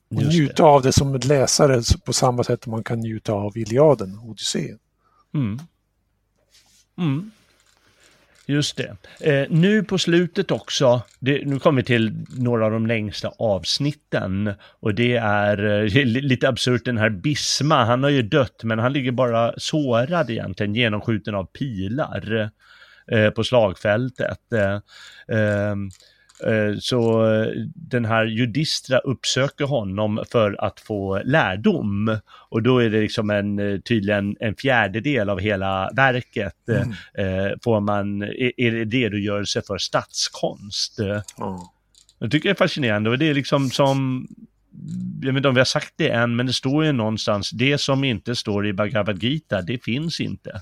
B: Och njuta av det som läsare på samma sätt som man kan njuta av Iliaden, Odysseen. Mm.
A: Mm. Just det. Eh, nu på slutet också, det, nu kommer vi till några av de längsta avsnitten och det är eh, lite absurt den här Bisma, han har ju dött men han ligger bara sårad egentligen, genomskjuten av pilar eh, på slagfältet. Eh, ehm, Eh, ehm, Eh, så den här Judistra uppsöker honom för att få lärdom. Och då är det liksom en, eh, tydligen en fjärdedel av hela verket. Mm. Får man, är det redogörelse för statskonst. Mm. Jag tycker det är fascinerande och det är liksom som jag vet inte om vi har sagt det än, men det står ju någonstans, det som inte står i Bhagavad Gita, det finns inte.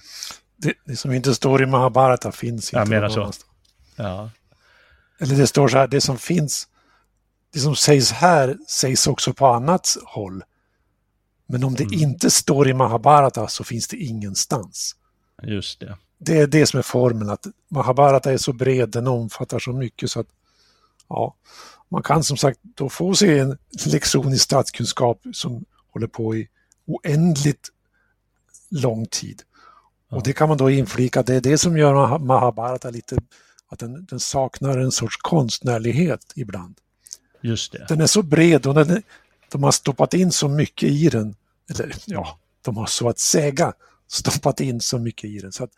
B: Det, det som inte står i Mahabharata finns inte.
A: Jag menar så. Ja.
B: Eller det står så här, det som finns, det som sägs här sägs också på annat håll. Men om det mm. inte står i Mahabharata så finns det ingenstans.
A: Just det.
B: Det är det som är formeln, att Mahabharata är så bred, den omfattar så mycket så att ja, man kan som sagt då få sig en lektion i statskunskap som håller på i oändligt lång tid. Ja. Och det kan man då inflika, det är det som gör Mahabharata lite att den, den, saknar en sorts konstnärlighet ibland.
A: Just det.
B: Den är så bred och den, de har stoppat in så mycket i den. Eller ja, de har så att säga stoppat in så mycket i den. Så att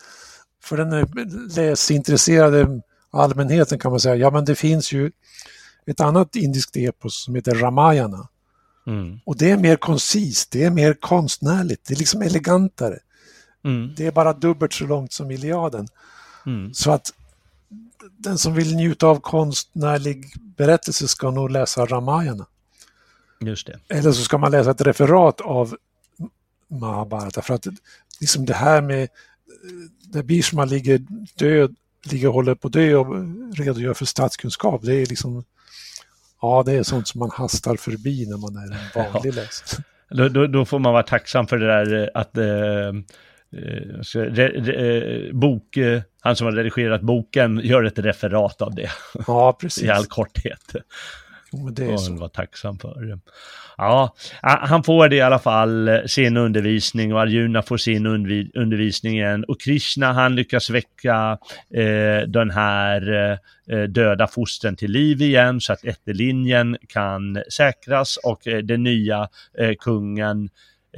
B: för den läsintresserade allmänheten kan man säga, ja men det finns ju ett annat indiskt epos som heter Ramayana. Mm. Och det är mer koncist, det är mer konstnärligt, det är liksom elegantare. Mm. Det är bara dubbelt så långt som Iliaden. Mm. Så att den som vill njuta av konstnärlig berättelse ska nog läsa Ramayana.
A: Just det.
B: Eller så ska man läsa ett referat av Mahabharata för att liksom det här med där Bishma ligger död, ligger och håller på att dö och redogör för statskunskap, det är liksom Ja, det är sånt som man hastar förbi när man är en vanlig ja. läsare.
A: Då, då, då, får man vara tacksam för det där att eh, Eh, re, re, eh, bok, eh, han som har redigerat boken gör ett referat av det.
B: Ja, [laughs] precis.
A: I all korthet.
B: Jo, det är så.
A: vara tacksam för. Ja, han får det i alla fall, sin undervisning och Arjuna får sin undervisning igen. Och Krishna han lyckas väcka eh, den här eh, döda fosten till liv igen så att ättelinjen kan säkras och eh, den nya eh, kungen Eh,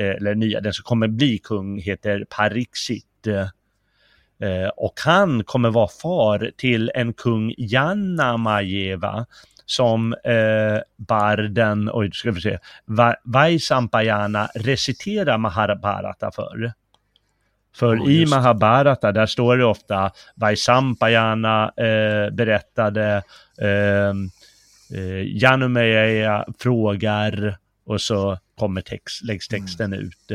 A: eller nya, den som kommer bli kung heter Pariksit. Eh, och han kommer vara far till en kung Janna Majeva som eh, barden, oj, ska vi se, Vaisampayana reciterar Mahabharata för. För oh, i Mahabharata, där står det ofta Vaisampayana eh, berättade, eh, eh, Janumeya frågar och så kommer text, läggs mm. texten mm. ut.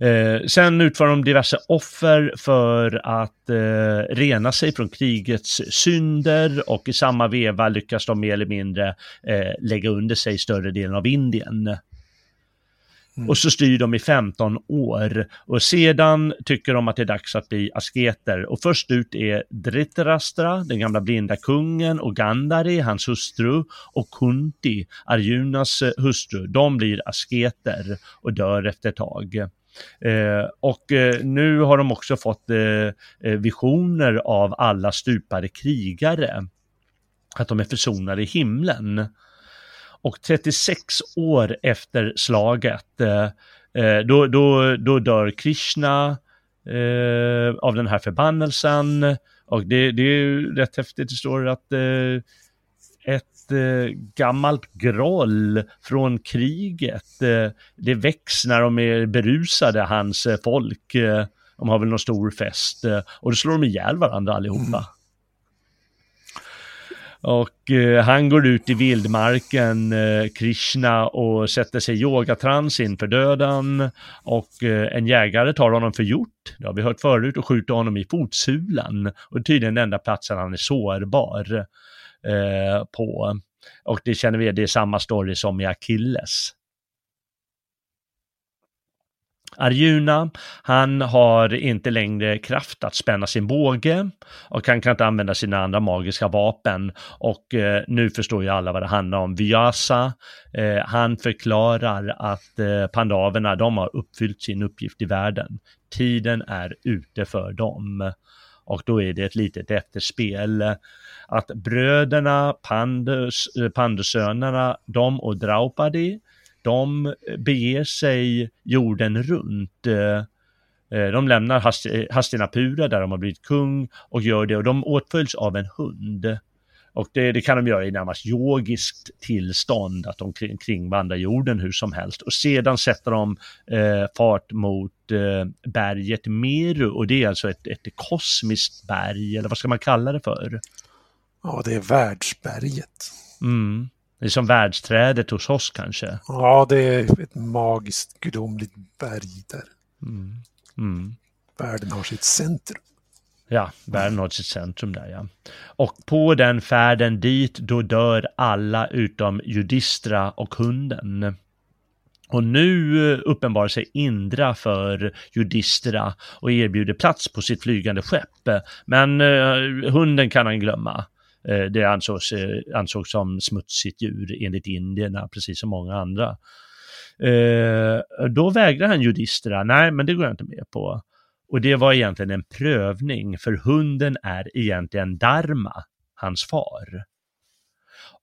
A: Eh, sen utför de diverse offer för att eh, rena sig från krigets synder och i samma veva lyckas de mer eller mindre eh, lägga under sig större delen av Indien. Mm. Och så styr de i 15 år och sedan tycker de att det är dags att bli asketer. Och först ut är Dhritarashtra, den gamla blinda kungen, och Gandhari, hans hustru, och Kunti, Arjunas eh, hustru. De blir asketer och dör efter ett tag. Eh, och eh, nu har de också fått eh, eh, visioner av alla stupade krigare. Att de är försonade i himlen. Och 36 år efter slaget, eh, eh, då, då, då dör Krishna eh, av den här förbannelsen. Och det, det är ju rätt häftigt, det står att eh, ett eh, gammalt groll från kriget, eh, det väcks när de är berusade, hans eh, folk. Eh, de har väl någon stor fest och då slår de ihjäl varandra allihopa. Mm. Och eh, han går ut i vildmarken, eh, Krishna, och sätter sig i yogatrans inför döden. Och eh, en jägare tar honom för gjort, det har vi hört förut, och skjuter honom i fotsulan. Och tydligen den enda platsen han är sårbar eh, på. Och det känner vi, det är samma story som i Achilles. Arjuna, han har inte längre kraft att spänna sin båge och han kan inte använda sina andra magiska vapen. Och eh, nu förstår ju alla vad det handlar om. Vyasa, eh, han förklarar att eh, pandaverna, de har uppfyllt sin uppgift i världen. Tiden är ute för dem. Och då är det ett litet efterspel att bröderna, Pandus, eh, Pandusönerna, de och Draupadi, de beger sig jorden runt. Eh, eh, de lämnar Hastinapura där de har blivit kung och gör det och de åtföljs av en hund. Och det, det, kan de göra i närmast yogiskt tillstånd, att de kring, kringvandrar jorden hur som helst. Och sedan sätter de eh, fart mot eh, berget Meru och det är alltså ett, ett kosmiskt berg, eller vad ska man kalla det för?
B: Ja, det är världsberget.
A: Mm. Det är som världsträdet hos oss kanske.
B: Ja, det är ett magiskt gudomligt berg där.
A: Mm. Mm.
B: Världen har sitt centrum.
A: Ja, världen har sitt centrum där ja. Och på den färden dit, då dör alla utom Judistra och hunden. Och nu eh, uppenbarar sig Indra för Judistra och erbjuder plats på sitt flygande skepp. Men uh, hunden kan han glömma. Eh, det ansågs, eh, ansågs som smutsigt djur enligt indierna, precis som många andra. Eh, då vägrade han judisterna, nej men det går jag inte med på. Och det var egentligen en prövning, för hunden är egentligen Dharma, hans far.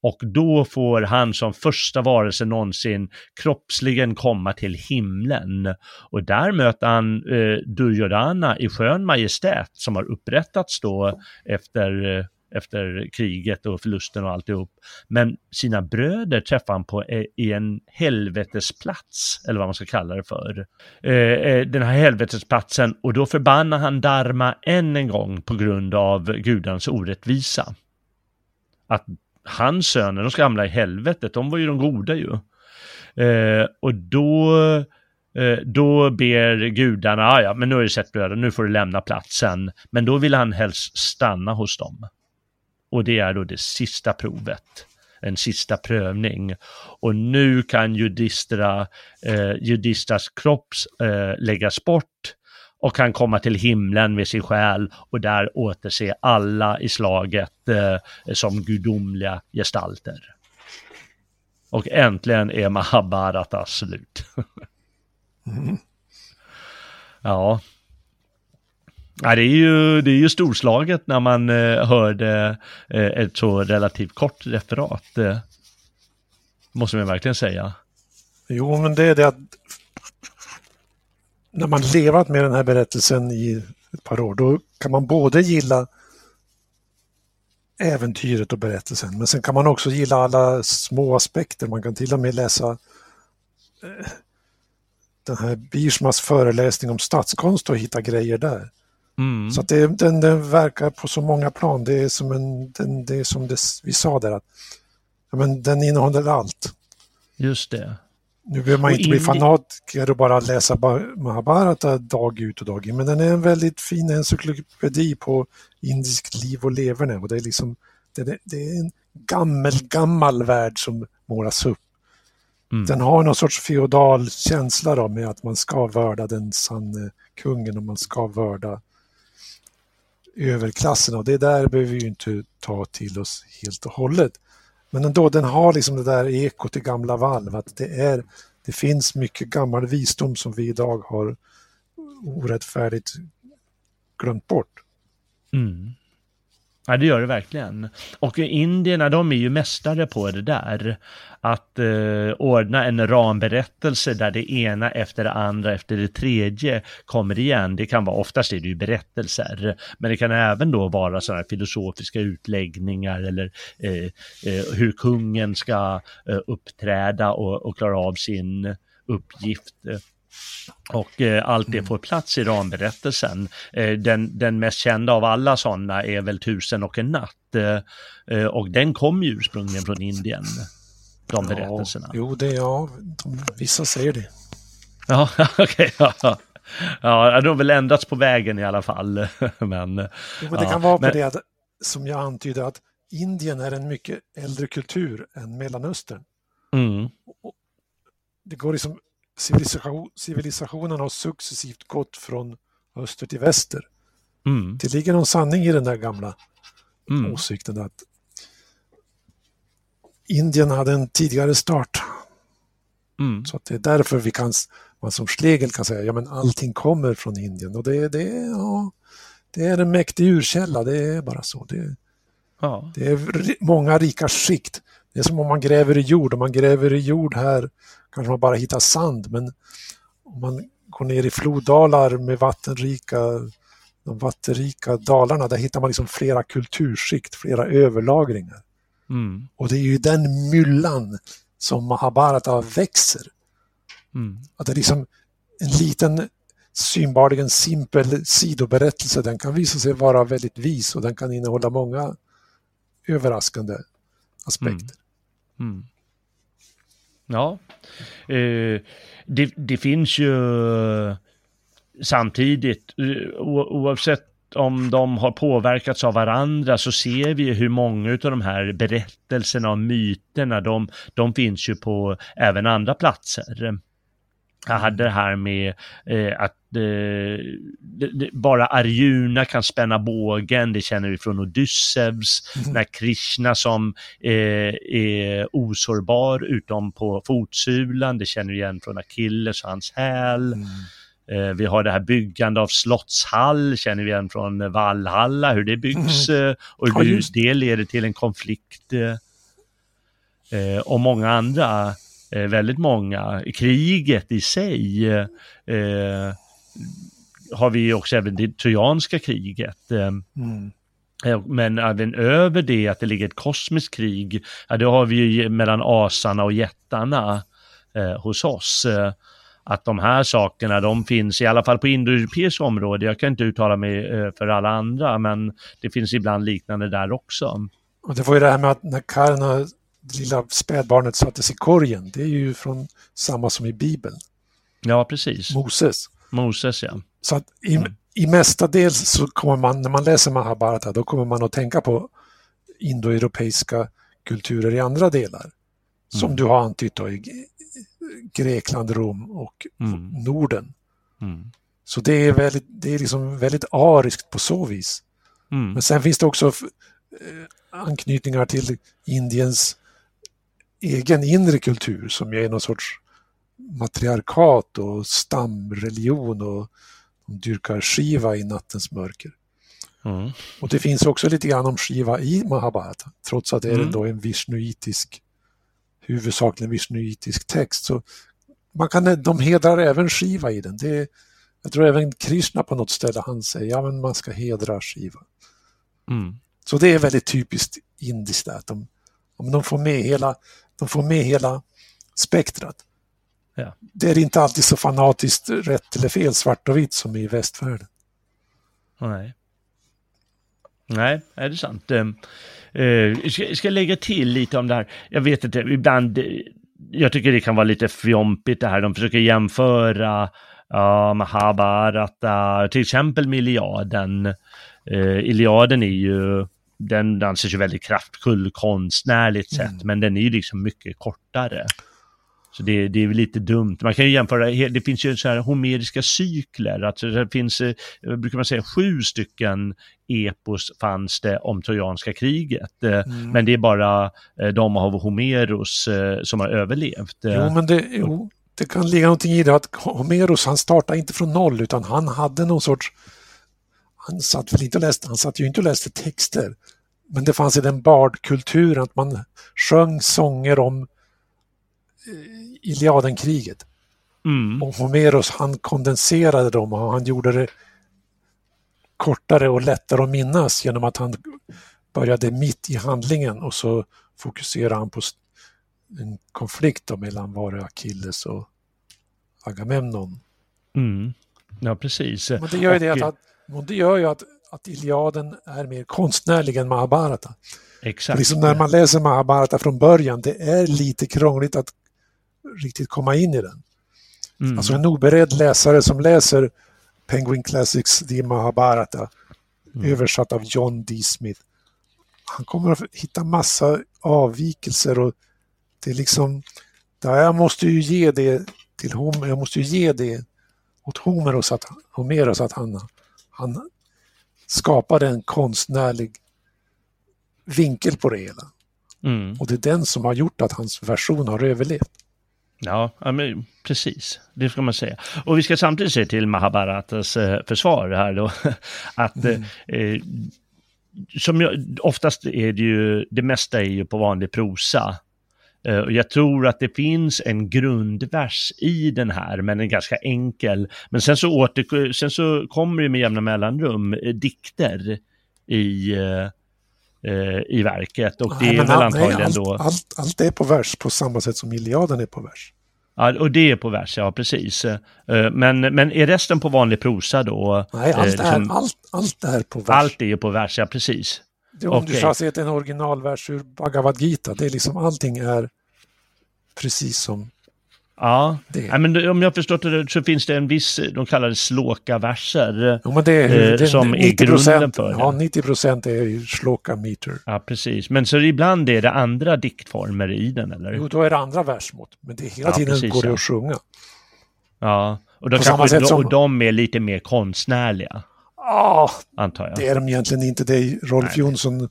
A: Och då får han som första varelse någonsin kroppsligen komma till himlen. Och där möter han eh, Duryodhana i skön majestät som har upprättats då efter eh, efter kriget och förlusten och alltihop. Men sina bröder träffar han på eh, i en helvetesplats, eller vad man ska kalla det för. Eh, eh, den här helvetesplatsen och då förbannar han Dharma än en gång på grund av gudans orättvisa. Att hans söner, de ska hamna i helvetet, de var ju de goda ju. och då då ber gudarna, ah, ja men nu har du sett bröder, nu får du lämna platsen. Men då vill han helst stanna hos dem. Och det är då det sista provet, en sista prövning. Och nu kan judistra, eh, judistras kropp eh, läggas bort och kan komma till himlen med sin själ och där återse alla i slaget eh, som gudomliga gestalter. Och äntligen är Mahabharata slut. mm. Ja, Ja, det, är ju, det är ju storslaget när man eh, hörde eh, ett så relativt kort referat. Eh, måste man verkligen säga.
B: Jo, men det är det att när man levat med den här berättelsen i ett par år, då kan man både gilla äventyret och berättelsen, men sen kan man också gilla alla små aspekter. Man kan till och med läsa eh, den här Biersmas föreläsning om statskonst och hitta grejer där. Mm. Så det, den, den verkar på så många plan. Det är som, en, den, det är som det, vi sa där, att ja, men den innehåller allt.
A: Just det.
B: Nu behöver man
A: Och
B: inte bli fanatiker och bara läsa Mahabharata dag ut och dag in, men den är en väldigt fin encyklopedi på indiskt liv och leverne och det är liksom det det är en gammel, gammal värld som målas upp.
A: Mm.
B: Den har någon sorts feodal känsla då med att man ska vörda den sanne kungen och man ska vörda överklassen och det där behöver vi ju inte ta till oss helt och hållet. Men ändå, den har liksom det där ekot i gamla valv, att det, är, det finns mycket gammal visdom som vi idag har orättfärdigt glömt bort.
A: Mm. Ja, det gör det verkligen. Och indierna, de är ju mästare på det där. Att eh, ordna en ramberättelse där det ena efter det andra efter det tredje kommer igen. Det kan vara, oftast är det ju berättelser, men det kan även då vara sådana här filosofiska utläggningar eller eh, eh, hur kungen ska eh, uppträda och, och klara av sin uppgift. Och eh, allt det får plats i ramberättelsen. Eh, den, den mest kända av alla sådana är väl Tusen och en natt. Eh, eh, och den kom ju ursprungligen från Indien, de berättelserna.
B: Ja, jo, det är ja, de, vissa säger det.
A: Ja, [laughs] okej. ja. ja, de har väl ändrats på vägen i alla fall. [laughs] men,
B: Jo, men det
A: ja,
B: kan vara på
A: men-
B: det att, som jag antydde att Indien är en mycket äldre kultur än Mellanöstern.
A: Mm,
B: Det går liksom, civilisation, civilisationen har successivt gått från öster till väster.
A: mm,
B: Det ligger någon sanning i den där gamla
A: mm,
B: åsikten att Indien hade en tidigare start.
A: mm.
B: Så att det är därför vi kan, man som Schlegel kan säga, ja men allting kommer från Indien. Och det, det, ja, det är en mäktig urkälla, det är bara så. Det,
A: Ja,
B: det är många rika skikt. Det är som om man gräver i jord. Om man gräver i jord här kanske man bara hittar sand, men om man går ner i floddalar med vattenrika, de vattenrika dalarna, där hittar man liksom flera kulturskikt, flera överlagringar.
A: mm,
B: Och det är ju den myllan som Mahabharata växer.
A: mm,
B: Att det är liksom en liten synbarligen simpel sidoberättelse, den kan visa sig vara väldigt vis och den kan innehålla många överraskande aspekter.
A: mm. Mm. Ja, eh, det, det finns ju eh, samtidigt, eh, o- oavsett om de har påverkats av varandra så ser vi hur många av de här berättelserna och myterna, de, de finns ju på även andra platser. Jag hade det här med eh, att eh, det, det, bara Arjuna kan spänna bågen, det känner vi från Odysseus. När Krishna som eh, är osårbar utom på fotsulan, det känner vi igen från Achilles och hans häl.
B: Mm.
A: Eh, vi har det här byggande av slottshall, känner vi igen från Valhalla, hur det byggs eh, och
B: Ja,
A: hur
B: just
A: det leder till en konflikt. Eh, eh, och många andra, eh, väldigt många. Kriget i sig har vi också även det trojanska kriget. Eh,
B: Mm.
A: Eh, Men även över det att det ligger ett kosmiskt krig, ja, det har vi ju mellan asarna och jättarna eh, hos oss. Eh, att de här sakerna, de finns i alla fall på indoeuropeiskt område. Jag kan inte uttala mig eh, för alla andra, men det finns ibland liknande där också.
B: Och det var ju det här med att när Karna, det lilla spädbarnet, sattes i korgen. Det är ju från samma som i Bibeln,
A: Ja, precis.
B: Moses.
A: Moses, ja.
B: Så att i, i mestadels så kommer man, när man läser Mahabharata, då kommer man att tänka på indoeuropeiska kulturer i andra delar. Som
A: Mm.
B: du har antytt då, i Grekland, Rom och
A: Mm.
B: Norden.
A: Mm.
B: Så det är, väldigt, det är liksom väldigt ariskt på så vis.
A: Mm.
B: Men sen finns det också eh, anknytningar till Indiens egen inre kultur som ju är någon sorts matriarkat och stamreligion och de dyrkar Shiva i nattens mörker.
A: Mm.
B: Och det finns också lite grann om Shiva i Mahabharata, trots att det är
A: Mm.
B: ändå en vishnuitisk, huvudsakligen vishnuitisk text. Så man kan, de hedrar även Shiva i den. Det jag tror även Krishna på något ställe, han säger ja men man ska hedra Shiva.
A: Mm.
B: Så det är väldigt typiskt indiskt att de, de, får med hela, de får med hela spektrat.
A: Ja.
B: Det är inte alltid så fanatiskt rätt eller fel, svart och vitt som i västvärlden.
A: Nej. Nej, är det sant? Eh, eh, ska, ska jag lägga till lite om det här? Jag vet inte, ibland, eh, jag tycker det kan vara lite fjompigt det här. De försöker jämföra uh, Mahabharata, till exempel med Iliaden. Uh, Iliaden är ju, den anses ju väldigt kraftfull konstnärligt sett, mm. men den är ju liksom mycket kortare. Så det, det är lite dumt. Man kan ju jämföra, det finns ju så här homeriska cykler, alltså det finns, eh, brukar man säga, sju stycken epos fanns det om trojanska kriget. Eh, mm. Men det är bara eh, de av Homeros som har överlevt.
B: Jo, men det, jo, det kan ligga någonting i det att Homeros han startade inte från noll utan han hade någon sorts han satt väl inte och läste, han satt ju inte och läste texter. Men det fanns i den bardkulturen att man sjöng sånger om Iliadenkriget. Mm. Och Homeros han kondenserade dem och han gjorde det kortare och lättare att minnas genom att han började mitt i handlingen och så fokuserade han på en konflikt mellan var det Achilles och Agamemnon.
A: Mm. Ja, precis.
B: Men det gör ju, och... det att, det gör ju att, att Iliaden är mer konstnärlig än Mahabharata.
A: Exakt.
B: Liksom när man läser Mahabharata från början, det är lite krångligt att riktigt komma in i den. Mm. Alltså en oberedd läsare som läser Penguin Classics The Mahabharata mm. översatt av John D. Smith. Han kommer att hitta massa avvikelser och det är liksom, jag måste ju ge det till Homer, jag måste ju ge det åt Homeros att, Homeros att han, han skapade en konstnärlig vinkel på det hela. Mm. Och det är den som har gjort att hans version har överlevt.
A: Ja, men precis. Det ska man säga. Och vi ska samtidigt se till Mahabharatas eh, försvar här då. [laughs] Att mm. eh, som jag, oftast är det ju, det mesta är ju på vanlig prosa. Eh, och jag tror att det finns en grundvers i den här, men en ganska enkel. Men sen så, åter, sen så kommer det med jämna mellanrum eh, dikter i eh, i verket. Och det nej, är väl all, antagligen allt,
B: då... Allt, allt är på vers på samma sätt som Iliaden är på vers.
A: Ja, och det är på vers, ja precis. Eh, men, men är resten på vanlig prosa då?
B: Nej, allt, eh, liksom, är, allt, allt är på vers.
A: Allt är på vers, ja precis.
B: Det, om okay. du har sett en originalvers ur Bhagavad Gita, det är liksom allting är precis som
A: Ja, ja men om jag förstått det så finns det en viss, de kallar det sloka-verser.
B: Ja, men det är, eh, som är grunden för det. Ja, 90 procent är ju sloka-meter.
A: Ja, precis. Men så ibland är det andra diktformer i den, eller?
B: Jo, då är det andra versmått. Men det är hela ja, tiden precis, går det ja. att sjunga.
A: Ja, och, då kanske, de, som... och de är lite mer konstnärliga.
B: Ja, antar jag. det är de egentligen inte. Det är Rolf Nej. Jonsson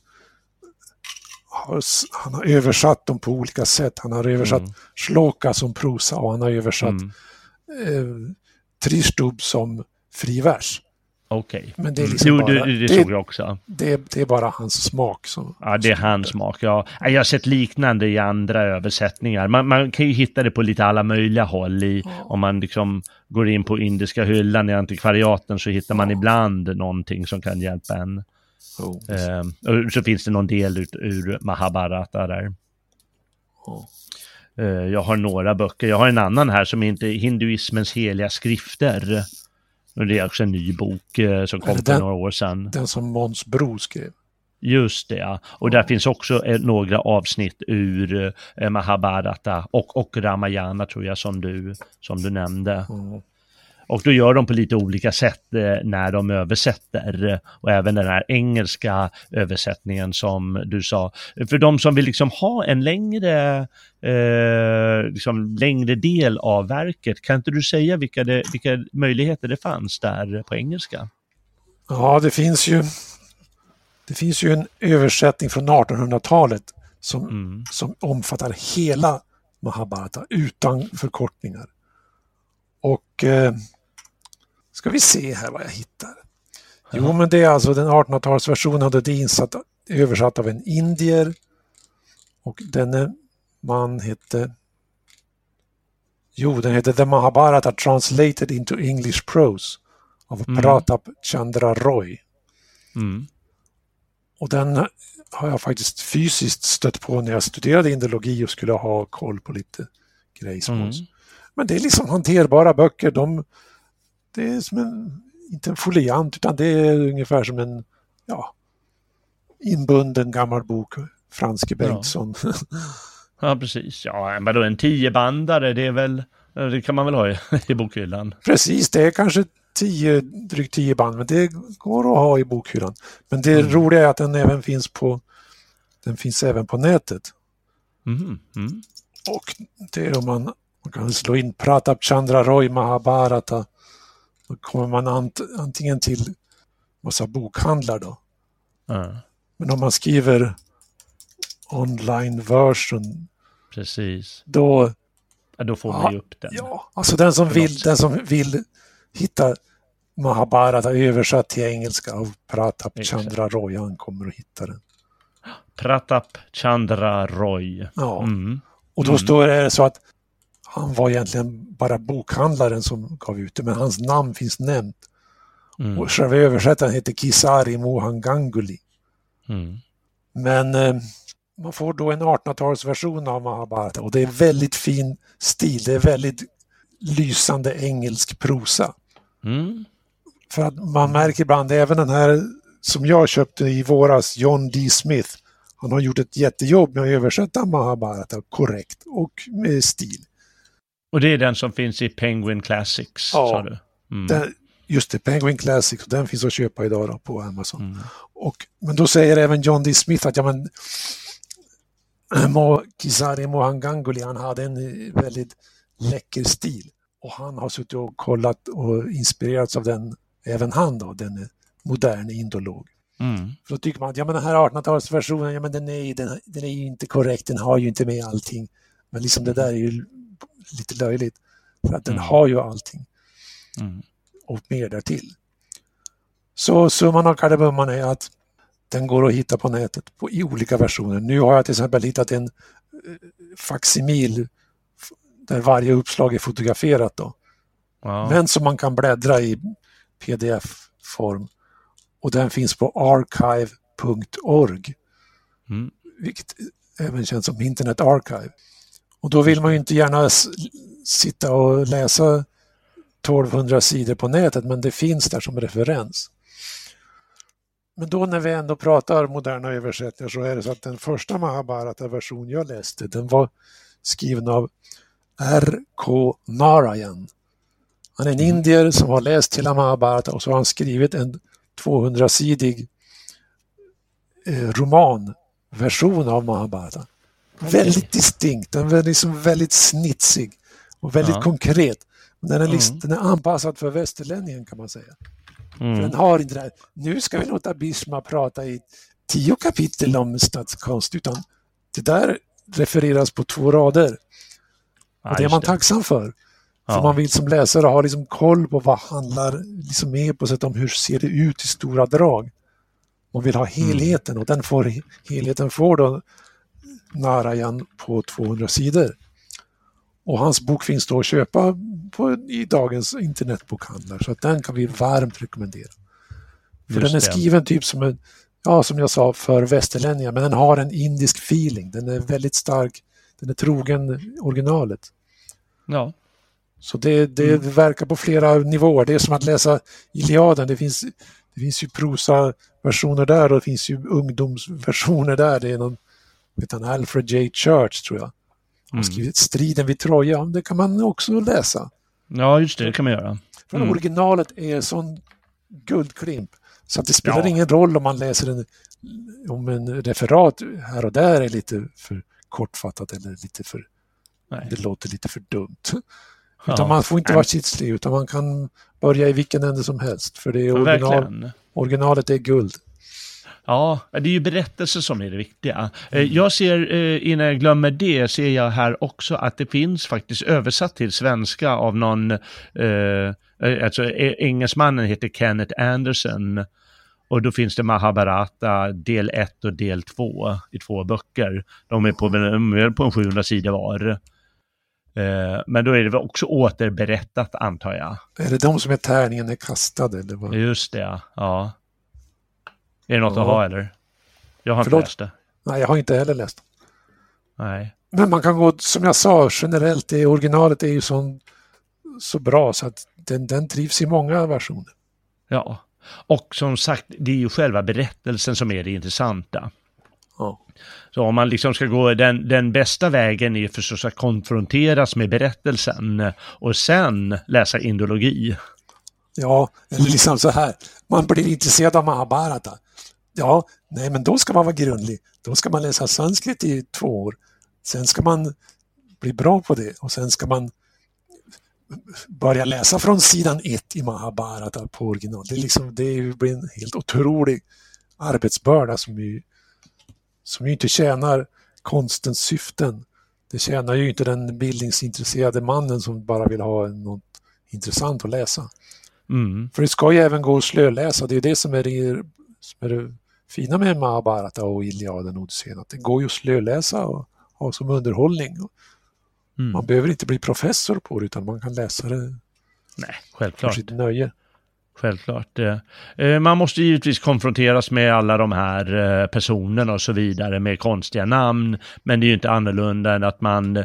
B: har, han har översatt dem på olika sätt. Han har översatt mm. shloka som prosa och han har översatt mm. eh, Tristub som frivers.
A: Okej. Okay. Men det är mm. liksom jo, bara, det, det, såg jag också.
B: Det, det, är bara hans smak. Som,
A: ja, det är hans smak. Ja. Jag har sett liknande i andra översättningar. Man, man kan ju hitta det på lite alla möjliga håll. I, ja. Om man liksom går in på indiska hyllan i antikvariaten så hittar man ja. ibland någonting som kan hjälpa en. Oh. Eh, så finns det någon del ur, ur Mahabharata där. Oh. Eh, jag har några böcker. Jag har en annan här som heter Hinduismens heliga skrifter. Det är också en ny bok eh, som kom för några år sedan.
B: Den som Måns Bro skrev.
A: Just det, ja. Och där finns också eh, några avsnitt ur eh, Mahabharata och, och Ramayana tror jag som du, som du nämnde. Mm. Och då gör de på lite olika sätt eh, när de översätter. Och även den här engelska översättningen som du sa. För de som vill liksom ha en längre, eh, liksom längre del av verket, kan inte du säga vilka, det, vilka möjligheter det fanns där på engelska?
B: Ja, det finns ju, det finns ju en översättning från 1800-talet som, mm. som omfattar hela Mahabharata utan förkortningar. Och eh, ska vi se här vad jag hittar. Jo, men det är alltså den 1800-talsversionen av det insatt, översatt av en indier. Och denne man hette Jo, den heter The Mahabharata Translated into English Prose av mm. Pratap Chandra Roy. Mm. Och den har jag faktiskt fysiskt stött på när jag studerade indologi och skulle ha koll på lite grejsmåls. Mm. Men det är liksom hanterbara böcker. De, det är som en, inte en foliant, utan det är ungefär som en ja, inbunden gammal bok, Franske Bengtsson. [laughs]
A: Ja, precis. Ja, men då en tiobandare, det är väl, det kan man väl ha i, [laughs] i bokhyllan.
B: Precis, det är kanske tio, drygt tio band, men det går att ha i bokhyllan. Men det mm. roliga är att den även finns på, den finns även på nätet.
A: Mm. Mm.
B: Och det är om man, man kan slå in Pratap Chandra Roy Mahabharata. Då kommer man ant, antingen till massa bokhandlar då. Men om man skriver online version.
A: Precis.
B: Då,
A: ja, då får man ju upp den.
B: Ja, alltså den som, vill, den som vill hitta Mahabharata översatt till engelska av Pratap Chandra Roy, han kommer att hitta den.
A: Pratap Chandra Roy.
B: Ja, mm. och då mm. står det så att han var egentligen bara bokhandlaren som gav ut det, men hans namn finns nämnt. Mm. Och själva översättaren heter Kisari Mohan Ganguly.
A: Mm.
B: Men eh, man får då en 1800-talsversion av Mahabharata och det är väldigt fin stil. Det är väldigt lysande engelsk prosa.
A: Mm.
B: För att man märker ibland, även den här som jag köpte i våras, John D. Smith, han har gjort ett jättejobb med att översätta Mahabharata korrekt och med stil.
A: Och det är den som finns i Penguin Classics, ja, sa du?
B: Mm. Den, just det, Penguin Classics, den finns att köpa idag då på Amazon. Mm. Och, men då säger även John D. Smith att ja, men, [clears throat] Mo, Kisari Mohan Ganguly, han hade en väldigt läcker stil. Och han har suttit och kollat och inspirerats av den, även han då, den modern indolog.
A: Mm.
B: För då tycker man att ja, men den här 1800-talsversionen, ja, men den, är, den, den är ju inte korrekt, den har ju inte med allting. Men liksom det där är ju lite löjligt. För att den mm. har ju allting.
A: Mm.
B: Och mer därtill. Så summan av kardemumman är att den går att hitta på nätet på, i olika versioner. Nu har jag till exempel hittat en eh, facsimil där varje uppslag är fotograferat då.
A: Ja.
B: Men som man kan bläddra i pdf-form. Och den finns på archive.org.
A: Mm.
B: Vilket även känns som Internet Archive. Och då vill man ju inte gärna sitta och läsa 1200 sidor på nätet men det finns där som referens. Men då när vi ändå pratar moderna översättningar så är det så att den första Mahabharata-version jag läste den var skriven av R.K. Narayan. Han är en mm. indier som har läst hela Mahabharata och så har han skrivit en 200-sidig eh, romanversion av Mahabharata. Väldigt distinkt, den är liksom väldigt snitsig och väldigt ja. konkret. Den är, liksom, mm. den är anpassad för västerlänningen kan man säga. Mm. För den har inte det här, nu ska vi låta Bishma prata i tio kapitel om statskonst, utan det där refereras på två rader. Och det är man tacksam för. Ja. För man vill som läsare ha liksom koll på vad handlar liksom med på sätt om hur ser det ut i stora drag. Man vill ha mm. helheten och den får, helheten får då Narayan på 200 sidor. Och hans bok finns då att köpa på, i dagens internetbokhandlar så att den kan vi varmt rekommendera. För Just den är skriven typ som en, ja som jag sa, för västerlänningar men den har en indisk feeling. Den är väldigt stark, den är trogen originalet.
A: Ja.
B: Så det, det mm. verkar på flera nivåer. Det är som att läsa Iliaden. Det finns, det finns ju prosa-versioner där och det finns ju ungdomsversioner där. Det är någon, vet han, Alfred J. Church tror jag. Han har mm. skrivit Striden vid Troja. Det kan man också läsa.
A: Ja, just det. Det kan man göra.
B: För mm. originalet är sån guldklimp. Så att det spelar ja. ingen roll om man läser en, om en referat här och där är lite för kortfattat eller lite för... Nej. Det låter lite för dumt. Utan ja. man får inte vara kitslig utan man kan börja i vilken ände som helst. För det är original, originalet är guld.
A: Ja, det är ju berättelser som är det viktiga. Eh, mm. Jag ser, eh, innan jag glömmer det, ser jag här också att det finns faktiskt översatt till svenska av någon, eh, eh alltså engelsmannen heter Kenneth Anderson. Och då finns det Mahabharata del 1 och del 2 i två böcker. De är på, de är på en 700 sidor var. Men då är det också återberättat antar jag.
B: Är det de som är tärningen är kastad eller vad?
A: Just det, ja. Är det något ja. att ha eller? Jag har
B: Förlåt?
A: inte läst det.
B: Nej, jag har inte heller läst.
A: Nej.
B: Men man kan gå, som jag sa, generellt, det originalet är ju så, så bra så att den, den trivs i många versioner.
A: Ja, och som sagt, det är ju själva berättelsen som är det intressanta.
B: Ja.
A: Så om man liksom ska gå den, den bästa vägen är förstås att konfronteras med berättelsen och sen läsa indologi.
B: Ja, eller liksom så här. Man blir intresserad av Mahabharata. Ja, nej men då ska man vara grundlig. Då ska man läsa sanskrit i två år. Sen ska man bli bra på det och sen ska man börja läsa från sidan ett i Mahabharata på original. Det, är liksom, det blir en helt otrolig arbetsbörda som ju, som ju inte tjänar konstens syften. Det tjänar ju inte den bildningsintresserade mannen som bara vill ha något intressant att läsa.
A: Mm.
B: För det ska ju även gå att slöläsa, det är det som är det, som är det fina med Mahabharata och Iliaden och Odysseen, att det går ju att slöläsa och ha som underhållning.
A: Mm.
B: Man behöver inte bli professor på det utan man kan läsa det
A: Nej,
B: för
A: självklart.
B: sitt nöje.
A: Självklart. eh. Eh, Man måste givetvis konfronteras med alla de här eh, personerna och så vidare med konstiga namn. Men det är ju inte annorlunda än att man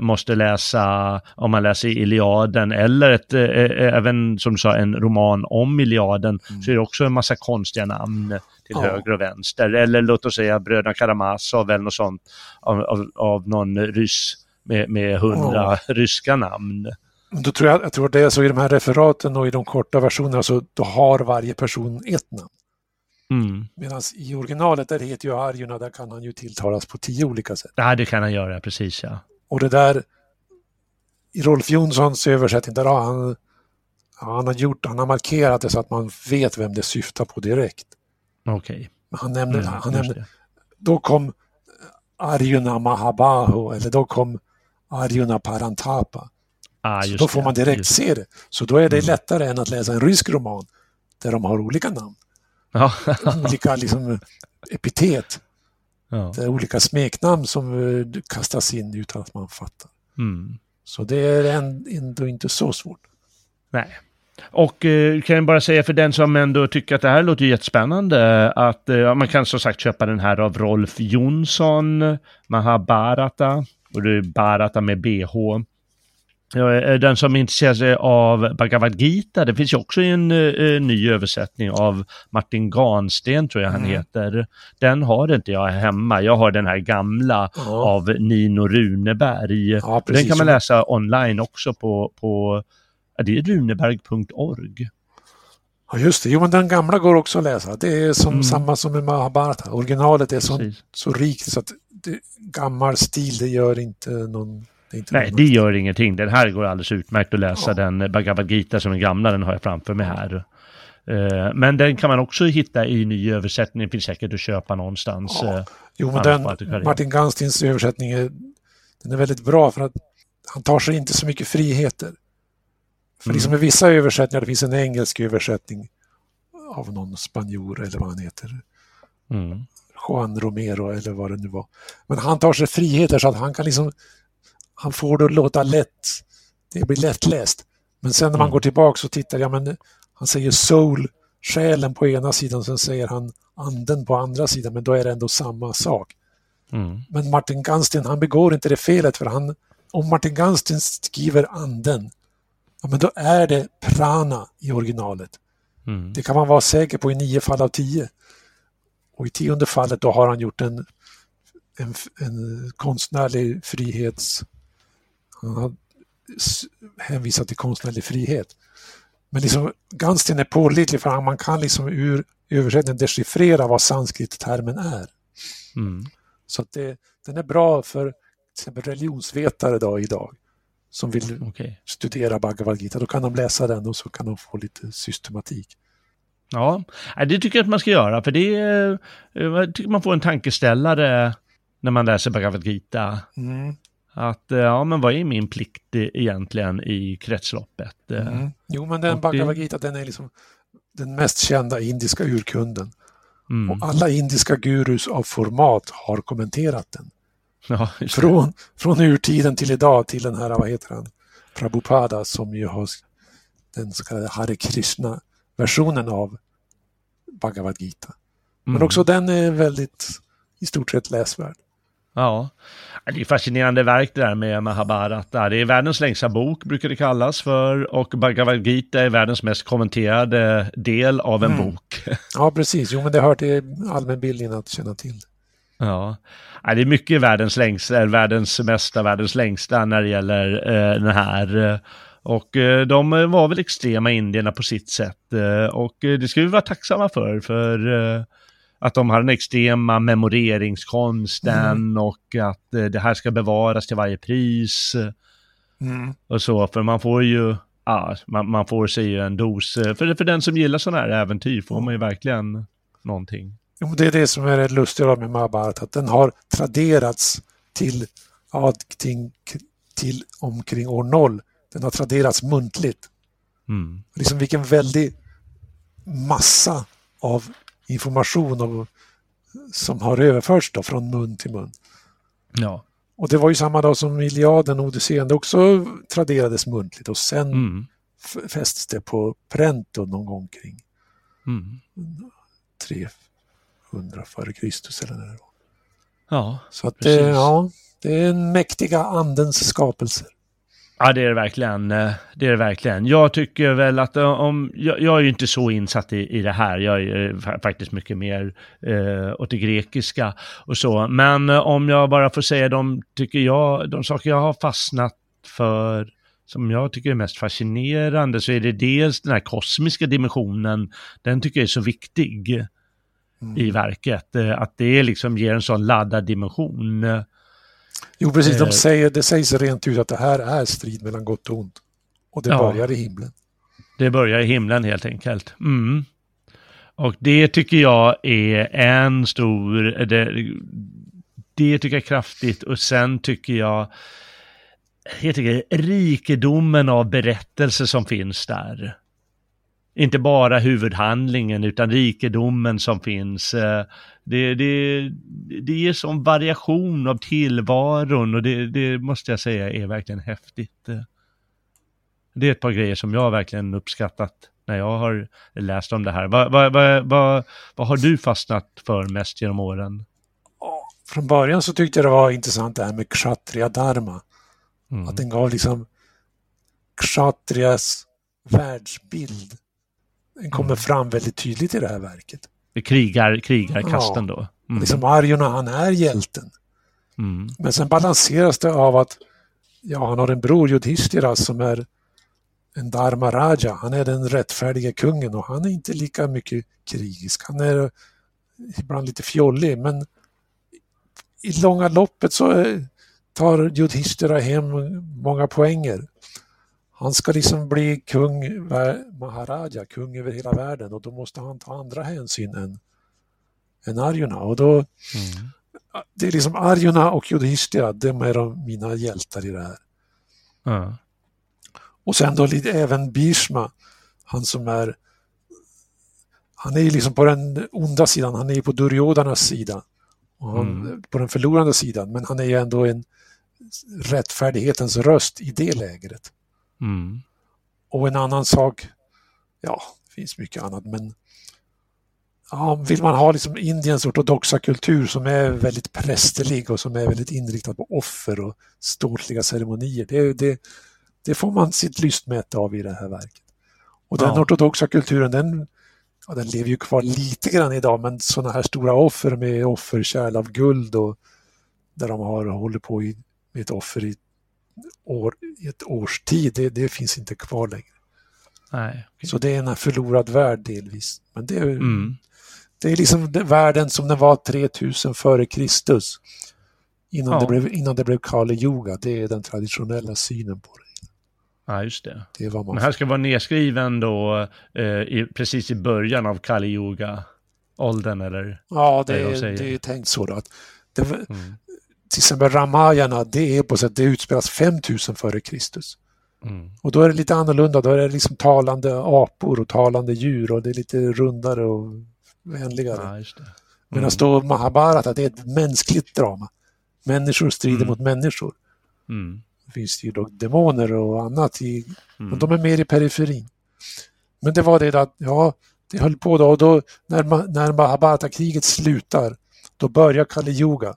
A: måste läsa, om man läser Iliaden eller ett, även som du sa, en roman om Iliaden, så är det också en massa konstiga namn till
B: Mm. Ja.
A: höger och vänster. Eller låt oss säga bröderna Karamazov eller något sånt av, av, av någon ryss med, med hundra ryska namn.
B: Då tror jag, jag tror det är så i de här referaten och i de korta versionerna så då har varje person ett namn.
A: Mm.
B: Medan i originalet där heter ju Arjuna, där kan han ju tilltalas på tio olika sätt.
A: Ja, det kan han göra, precis ja.
B: Och det där i Rolf Jonssons översättning, där har han, han har gjort, han har markerat det så att man vet vem det syftar på direkt.
A: Okej.
B: Men han nämnde,
A: Mm,
B: han
A: det.
B: då kom Arjuna Mahabahu eller då kom Arjuna Parantapa.
A: Ah,
B: Så då får man direkt
A: just-
B: se det. Så då är det
A: Mm.
B: lättare än att läsa en rysk roman där de har olika namn,
A: Ja.
B: olika liksom, epitet,
A: ja.
B: det är olika smeknamn som eh, kastas in utan att man fattar.
A: Mm.
B: Så det är ändå inte så svårt.
A: Nej. Och eh, kan jag bara säga för den som ändå tycker att det här låter jättespännande att eh, man kan som sagt köpa den här av Rolf Jonsson, Mahabharata, och det är Bharata med BH. Eh, Den som intresserar sig av Bhagavad Gita, det finns ju också en eh, ny översättning av Martin Gansten, tror jag han
B: Mm.
A: heter. Den har inte jag hemma, jag har den här gamla
B: Ja.
A: av Nino Runeberg.
B: Ja,
A: den kan man läsa online också på, på det är runeberg.org.
B: Ja, just det. Jo, men den gamla går också att läsa. Det är som
A: Mm.
B: samma som med Mahabharata. Originalet är så,
A: Precis.
B: så rikt så att det, gammal stil, det gör inte någon... Inte
A: Nej, det gör ingenting. Den här går alldeles utmärkt att läsa.
B: Ja.
A: Den Bhagavad Gita som är gamla, den har jag framför mig här. Eh, Men den kan man också hitta i ny översättning. Det finns säkert att köpa någonstans.
B: Ja.
A: eh.
B: Jo, men den, Martin Ganstins översättning är, den är väldigt bra för att han tar sig inte så mycket friheter. För
A: Mm.
B: liksom i vissa översättningar, det finns en engelsk översättning av någon spanjor eller vad han heter,
A: Mm.
B: Juan Romero eller vad det nu var. Men han tar sig friheter så att han kan liksom, han får det att låta lätt, det blir lättläst. Men sen när man
A: Mm.
B: går tillbaka och tittar, ja men han säger soul, själen på ena sidan, sen säger han anden på andra sidan, men då är det ändå samma sak.
A: Mm.
B: Men Martin Gansten, han begår inte det felet för han, om Martin Gansten skriver anden, ja men då är det prana i originalet.
A: Mm.
B: Det kan man vara säker på i nio fall av tio. Och i tionde fallet då har han gjort en, en, en konstnärlig frihets... Han har hänvisat till konstnärlig frihet. Men liksom, Gansten är pålitlig för man kan liksom ur översättningen dechiffrera vad sanskrit-termen är.
A: Mm.
B: Så att det, den är bra för till exempel religionsvetare då, idag som vill
A: Okej.
B: studera Bhagavad Gita. Då kan de läsa den och så kan de få lite systematik.
A: Ja, det tycker jag att man ska göra. För det är, eh, jag tycker man får en tankeställare när man läser Bhagavad Gita. Att, eh, ja men vad är min plikt egentligen i kretsloppet? Eh,
B: Mm. Jo, men den Bhagavad Gita den är liksom den mest kända indiska urkunden.
A: Mm.
B: Och alla indiska gurus av format har kommenterat den. [laughs]
A: Ja.
B: Från, från urtiden till idag till den här, vad heter han, Prabhupada som ju har den så kallade Hare Krishna-versionen av Bhagavad Gita. Men
A: Mm.
B: också den är väldigt i stort sett läsvärd.
A: Ja, det är fascinerande verk det där med Mahabharata. Det är världens längsta bok, brukar det kallas för, och Bhagavad Gita är världens mest kommenterade del av en
B: Mm.
A: bok. [laughs]
B: Ja, precis. Jo, men det hör till allmänbildningen att känna till.
A: Ja. det är mycket världens längsta, världens mesta, världens längsta när det gäller eh, den här. Och eh, de var väl extrema indierna på sitt sätt. Eh, och eh, det ska vi vara tacksamma för, för att de har den extrema memoreringskonsten mm. och att eh, det här ska bevaras till varje pris. Mm. Och så, för man får ju, ja, man, man får sig ju en dos. För, för den som gillar sådana här äventyr får man ju verkligen någonting.
B: Jo, det är det som är det lustiga med Mahabharat, att den har traderats till, ja, till, till omkring år noll. Den har traderats muntligt. Mm. Liksom vilken väldig massa av information och, som har överförts då från mun till mun.
A: Ja.
B: Och det var ju samma dag som Iliaden och Odysseen, också traderades muntligt och sen mm. fästes det på pränt någon gång kring mm. 300 före Kristus eller när det var.
A: Ja,
B: Så att det, ja, det är en mäktiga andens skapelser.
A: Ja, det är det verkligen. Eh, det är det verkligen. Jag tycker väl att eh, om, jag, jag är ju inte så insatt i, i det här. Jag är eh, faktiskt mycket mer eh, åt det grekiska och så. Men om jag bara får säga de, tycker jag, de saker jag har fastnat för som jag tycker är mest fascinerande så är det dels den här kosmiska dimensionen. Den tycker jag är så viktig mm. i verket. Att det liksom ger en sån laddad dimension.
B: Jo, precis. De eh. säger, det sägs rent ut att det här är strid mellan gott och ont. Och det ja, börjar i himlen.
A: Det börjar i himlen helt enkelt. Mm. Och det tycker jag är en stor, det, det tycker jag är kraftigt och sen tycker jag, jag tycker rikedomen av berättelser som finns där inte bara huvudhandlingen utan rikedomen som finns. Eh, det, det, det ger sån variation av tillvaron och det, det måste jag säga är verkligen häftigt. Eh, det är ett par grejer som jag verkligen uppskattat när jag har läst om det här. Vad, vad, vad, vad, vad har du fastnat för mest genom åren?
B: Från början så tyckte jag det var intressant det här med kshatriya dharma. Mm. Att den gav liksom kshatriyas världsbild den kommer mm. fram väldigt tydligt i det här verket.
A: Krigar, krigarkasten ja, då?
B: Mm. Liksom Arjuna, han är hjälten. Mm. Men sen balanseras det av att ja, han har en bror, Yudhishthira, som är en Dharma Raja. Han är den rättfärdiga kungen och han är inte lika mycket krigisk. Han är ibland lite fjollig, men i långa loppet så tar Yudhishthira hem många poänger. Han ska liksom bli kung, Maharaja, kung över hela världen och då måste han ta andra hänsyn än, än Arjuna. Och då, mm. Det är liksom Arjuna och Yudhishthira, de är de mina hjältar i det här. Mm. Och sen då lite även Bhishma, han som är han är liksom på den onda sidan, han är på Duryodanas sida. Och han, mm. På den förlorande sidan, men han är ju ändå en rättfärdighetens röst i det lägret. Mm. Och en annan sak, ja, det finns mycket annat, men ja, vill man ha liksom Indiens ortodoxa kultur som är väldigt prästerlig och som är väldigt inriktad på offer och ståtliga ceremonier, det, det, det får man sitt lystmäte av i det här verket. Och den ja. ortodoxa kulturen, den, ja, den lever ju kvar lite grann idag, men sådana här stora offer med offerkärl av guld och där de har hållit på i, med ett offer i år, ett års tid, det, det finns inte kvar längre.
A: Nej, okay.
B: Så det är en förlorad värld delvis. Men det är, mm. det är liksom världen som den var 3000 före Kristus. Innan, ja. det blev, innan det blev Kali Yoga, det är den traditionella synen på det.
A: Ja, just det. det var Men här ska vara nedskriven då eh, i, precis i början av Kali Yoga-åldern eller?
B: Ja, det, är, det är tänkt så. Då, att det, mm till exempel Ramayana, det är på sätt det utspelas 5000 före Kristus. Mm. Och då är det lite annorlunda, då är det liksom talande apor och talande djur och det är lite rundare och vänligare. Ja, mm. Medan då Mahabharata, det är ett mänskligt drama. Människor strider mm. mot människor. Mm. Det finns ju dock demoner och annat, i, mm. men de är mer i periferin. Men det var det att, ja, det höll på då och då när, när Mahabharata-kriget slutar, då börjar Kali Yuga.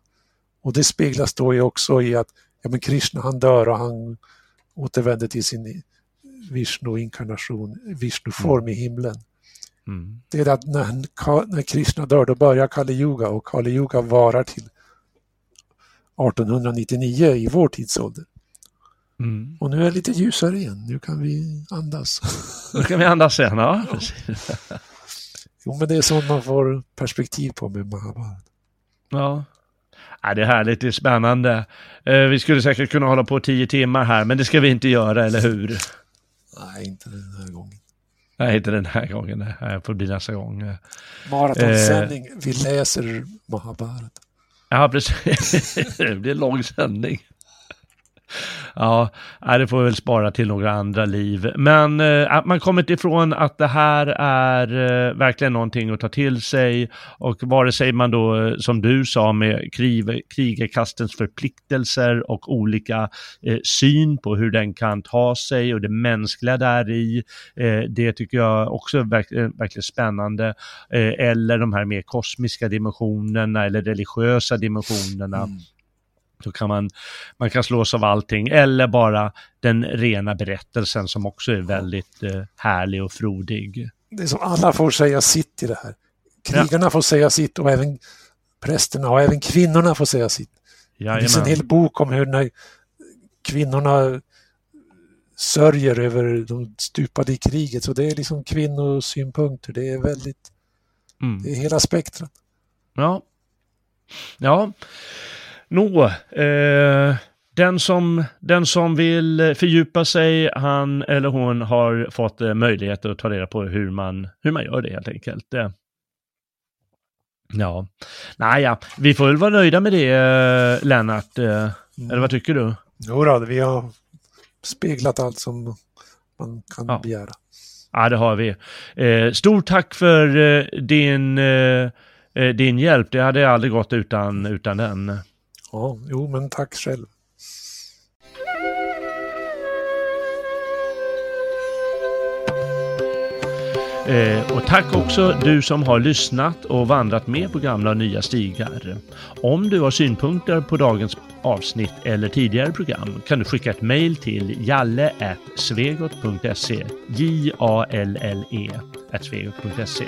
B: Och det speglas då också i att ja, men Krishna han dör och han återvänder till sin Vishnu-inkarnation, Vishnu-form mm. i himlen. Mm. Det är att när, när Krishna dör, då börjar Kali Yuga och Kali Yuga varar till 1899 i vår tidsålder. Mm. Och nu är det lite ljusare igen, nu kan vi andas. [laughs]
A: Nu kan vi andas igen, ja.
B: jo, men det är sånt man får perspektiv på med Mahabharata.
A: Ja. Ja. Det är härligt, det är spännande. Eh, vi skulle säkert kunna hålla på tio timmar här, men det ska vi inte göra, eller hur?
B: Nej, inte den här gången.
A: Nej, inte den här gången. Det får bli nästa gång.
B: Maratonsändning, eh. vi läser Mahabharata.
A: Ja, precis. [laughs] det blir en lång sändning. Ja, det får vi väl spara till några andra liv. Men eh, att man kommit ifrån att det här är eh, verkligen någonting att ta till sig och vare sig man då, eh, som du sa, med krig, krigarkastens förpliktelser och olika eh, syn på hur den kan ta sig och det mänskliga där i, eh, det tycker jag också är verkligen, verkligen spännande. Eh, eller de här mer kosmiska dimensionerna eller religiösa dimensionerna. Mm så kan man, man kan slås av allting eller bara den rena berättelsen som också är väldigt eh, härlig och frodig.
B: Det är som alla får säga sitt i det här. Krigarna ja. får säga sitt och även prästerna och även kvinnorna får säga sitt. Jajamän. Det finns en hel bok om hur när kvinnorna sörjer över de stupade i kriget. Så det är liksom kvinnosynpunkter. Det är väldigt... Mm. Det är hela spektrat.
A: Ja. Ja. Nå, eh, den, som, den som vill fördjupa sig, han eller hon har fått eh, möjlighet att ta reda på hur man, hur man gör det helt enkelt. Eh. Ja, nej, ja. vi får väl vara nöjda med det, eh, Lennart. Eh, mm. Eller vad tycker du?
B: Jo då, vi har speglat allt som man kan ja. begära.
A: Ja, det har vi. Eh, stort tack för eh, din, eh, eh, din hjälp. Det hade aldrig gått utan, utan den.
B: Ja, jo men tack själv.
A: Eh, och tack också du som har lyssnat och vandrat med på gamla och nya stigar. Om du har synpunkter på dagens avsnitt eller tidigare program kan du skicka ett mejl till jalle.svegot.se J-A-L-L-E svegot.se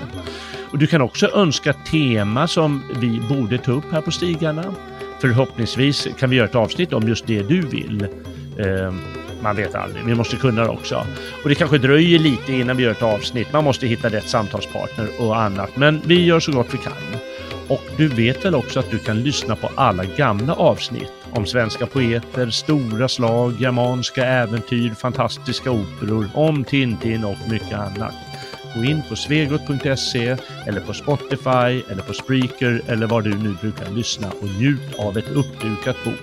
A: Och du kan också önska tema som vi borde ta upp här på stigarna. Förhoppningsvis kan vi göra ett avsnitt om just det du vill. Eh, man vet aldrig, vi måste kunna det också. Och det kanske dröjer lite innan vi gör ett avsnitt. Man måste hitta rätt samtalspartner och annat. Men vi gör så gott vi kan. Och du vet väl också att du kan lyssna på alla gamla avsnitt om svenska poeter, stora slag, germanska äventyr, fantastiska operor, om Tintin och mycket annat. Gå in på svegot.se eller på Spotify eller på Spreaker eller var du nu brukar lyssna och njut av ett uppdukat bord.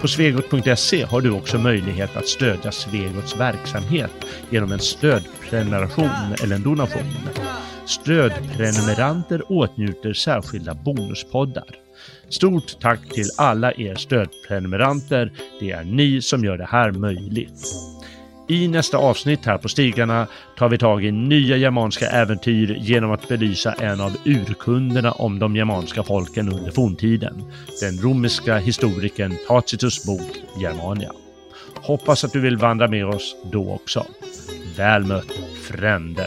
A: På svegot.se har du också möjlighet att stödja Svegots verksamhet genom en stödprenumeration eller en donation. Stödprenumeranter åtnjuter särskilda bonuspoddar. Stort tack till alla er stödprenumeranter. Det är ni som gör det här möjligt. I nästa avsnitt här på Stigarna tar vi tag i nya germanska äventyr genom att belysa en av urkunderna om de germanska folken under forntiden. Den romerska historikern Tacitus bok Germania. Hoppas att du vill vandra med oss då också. Väl mött, frände!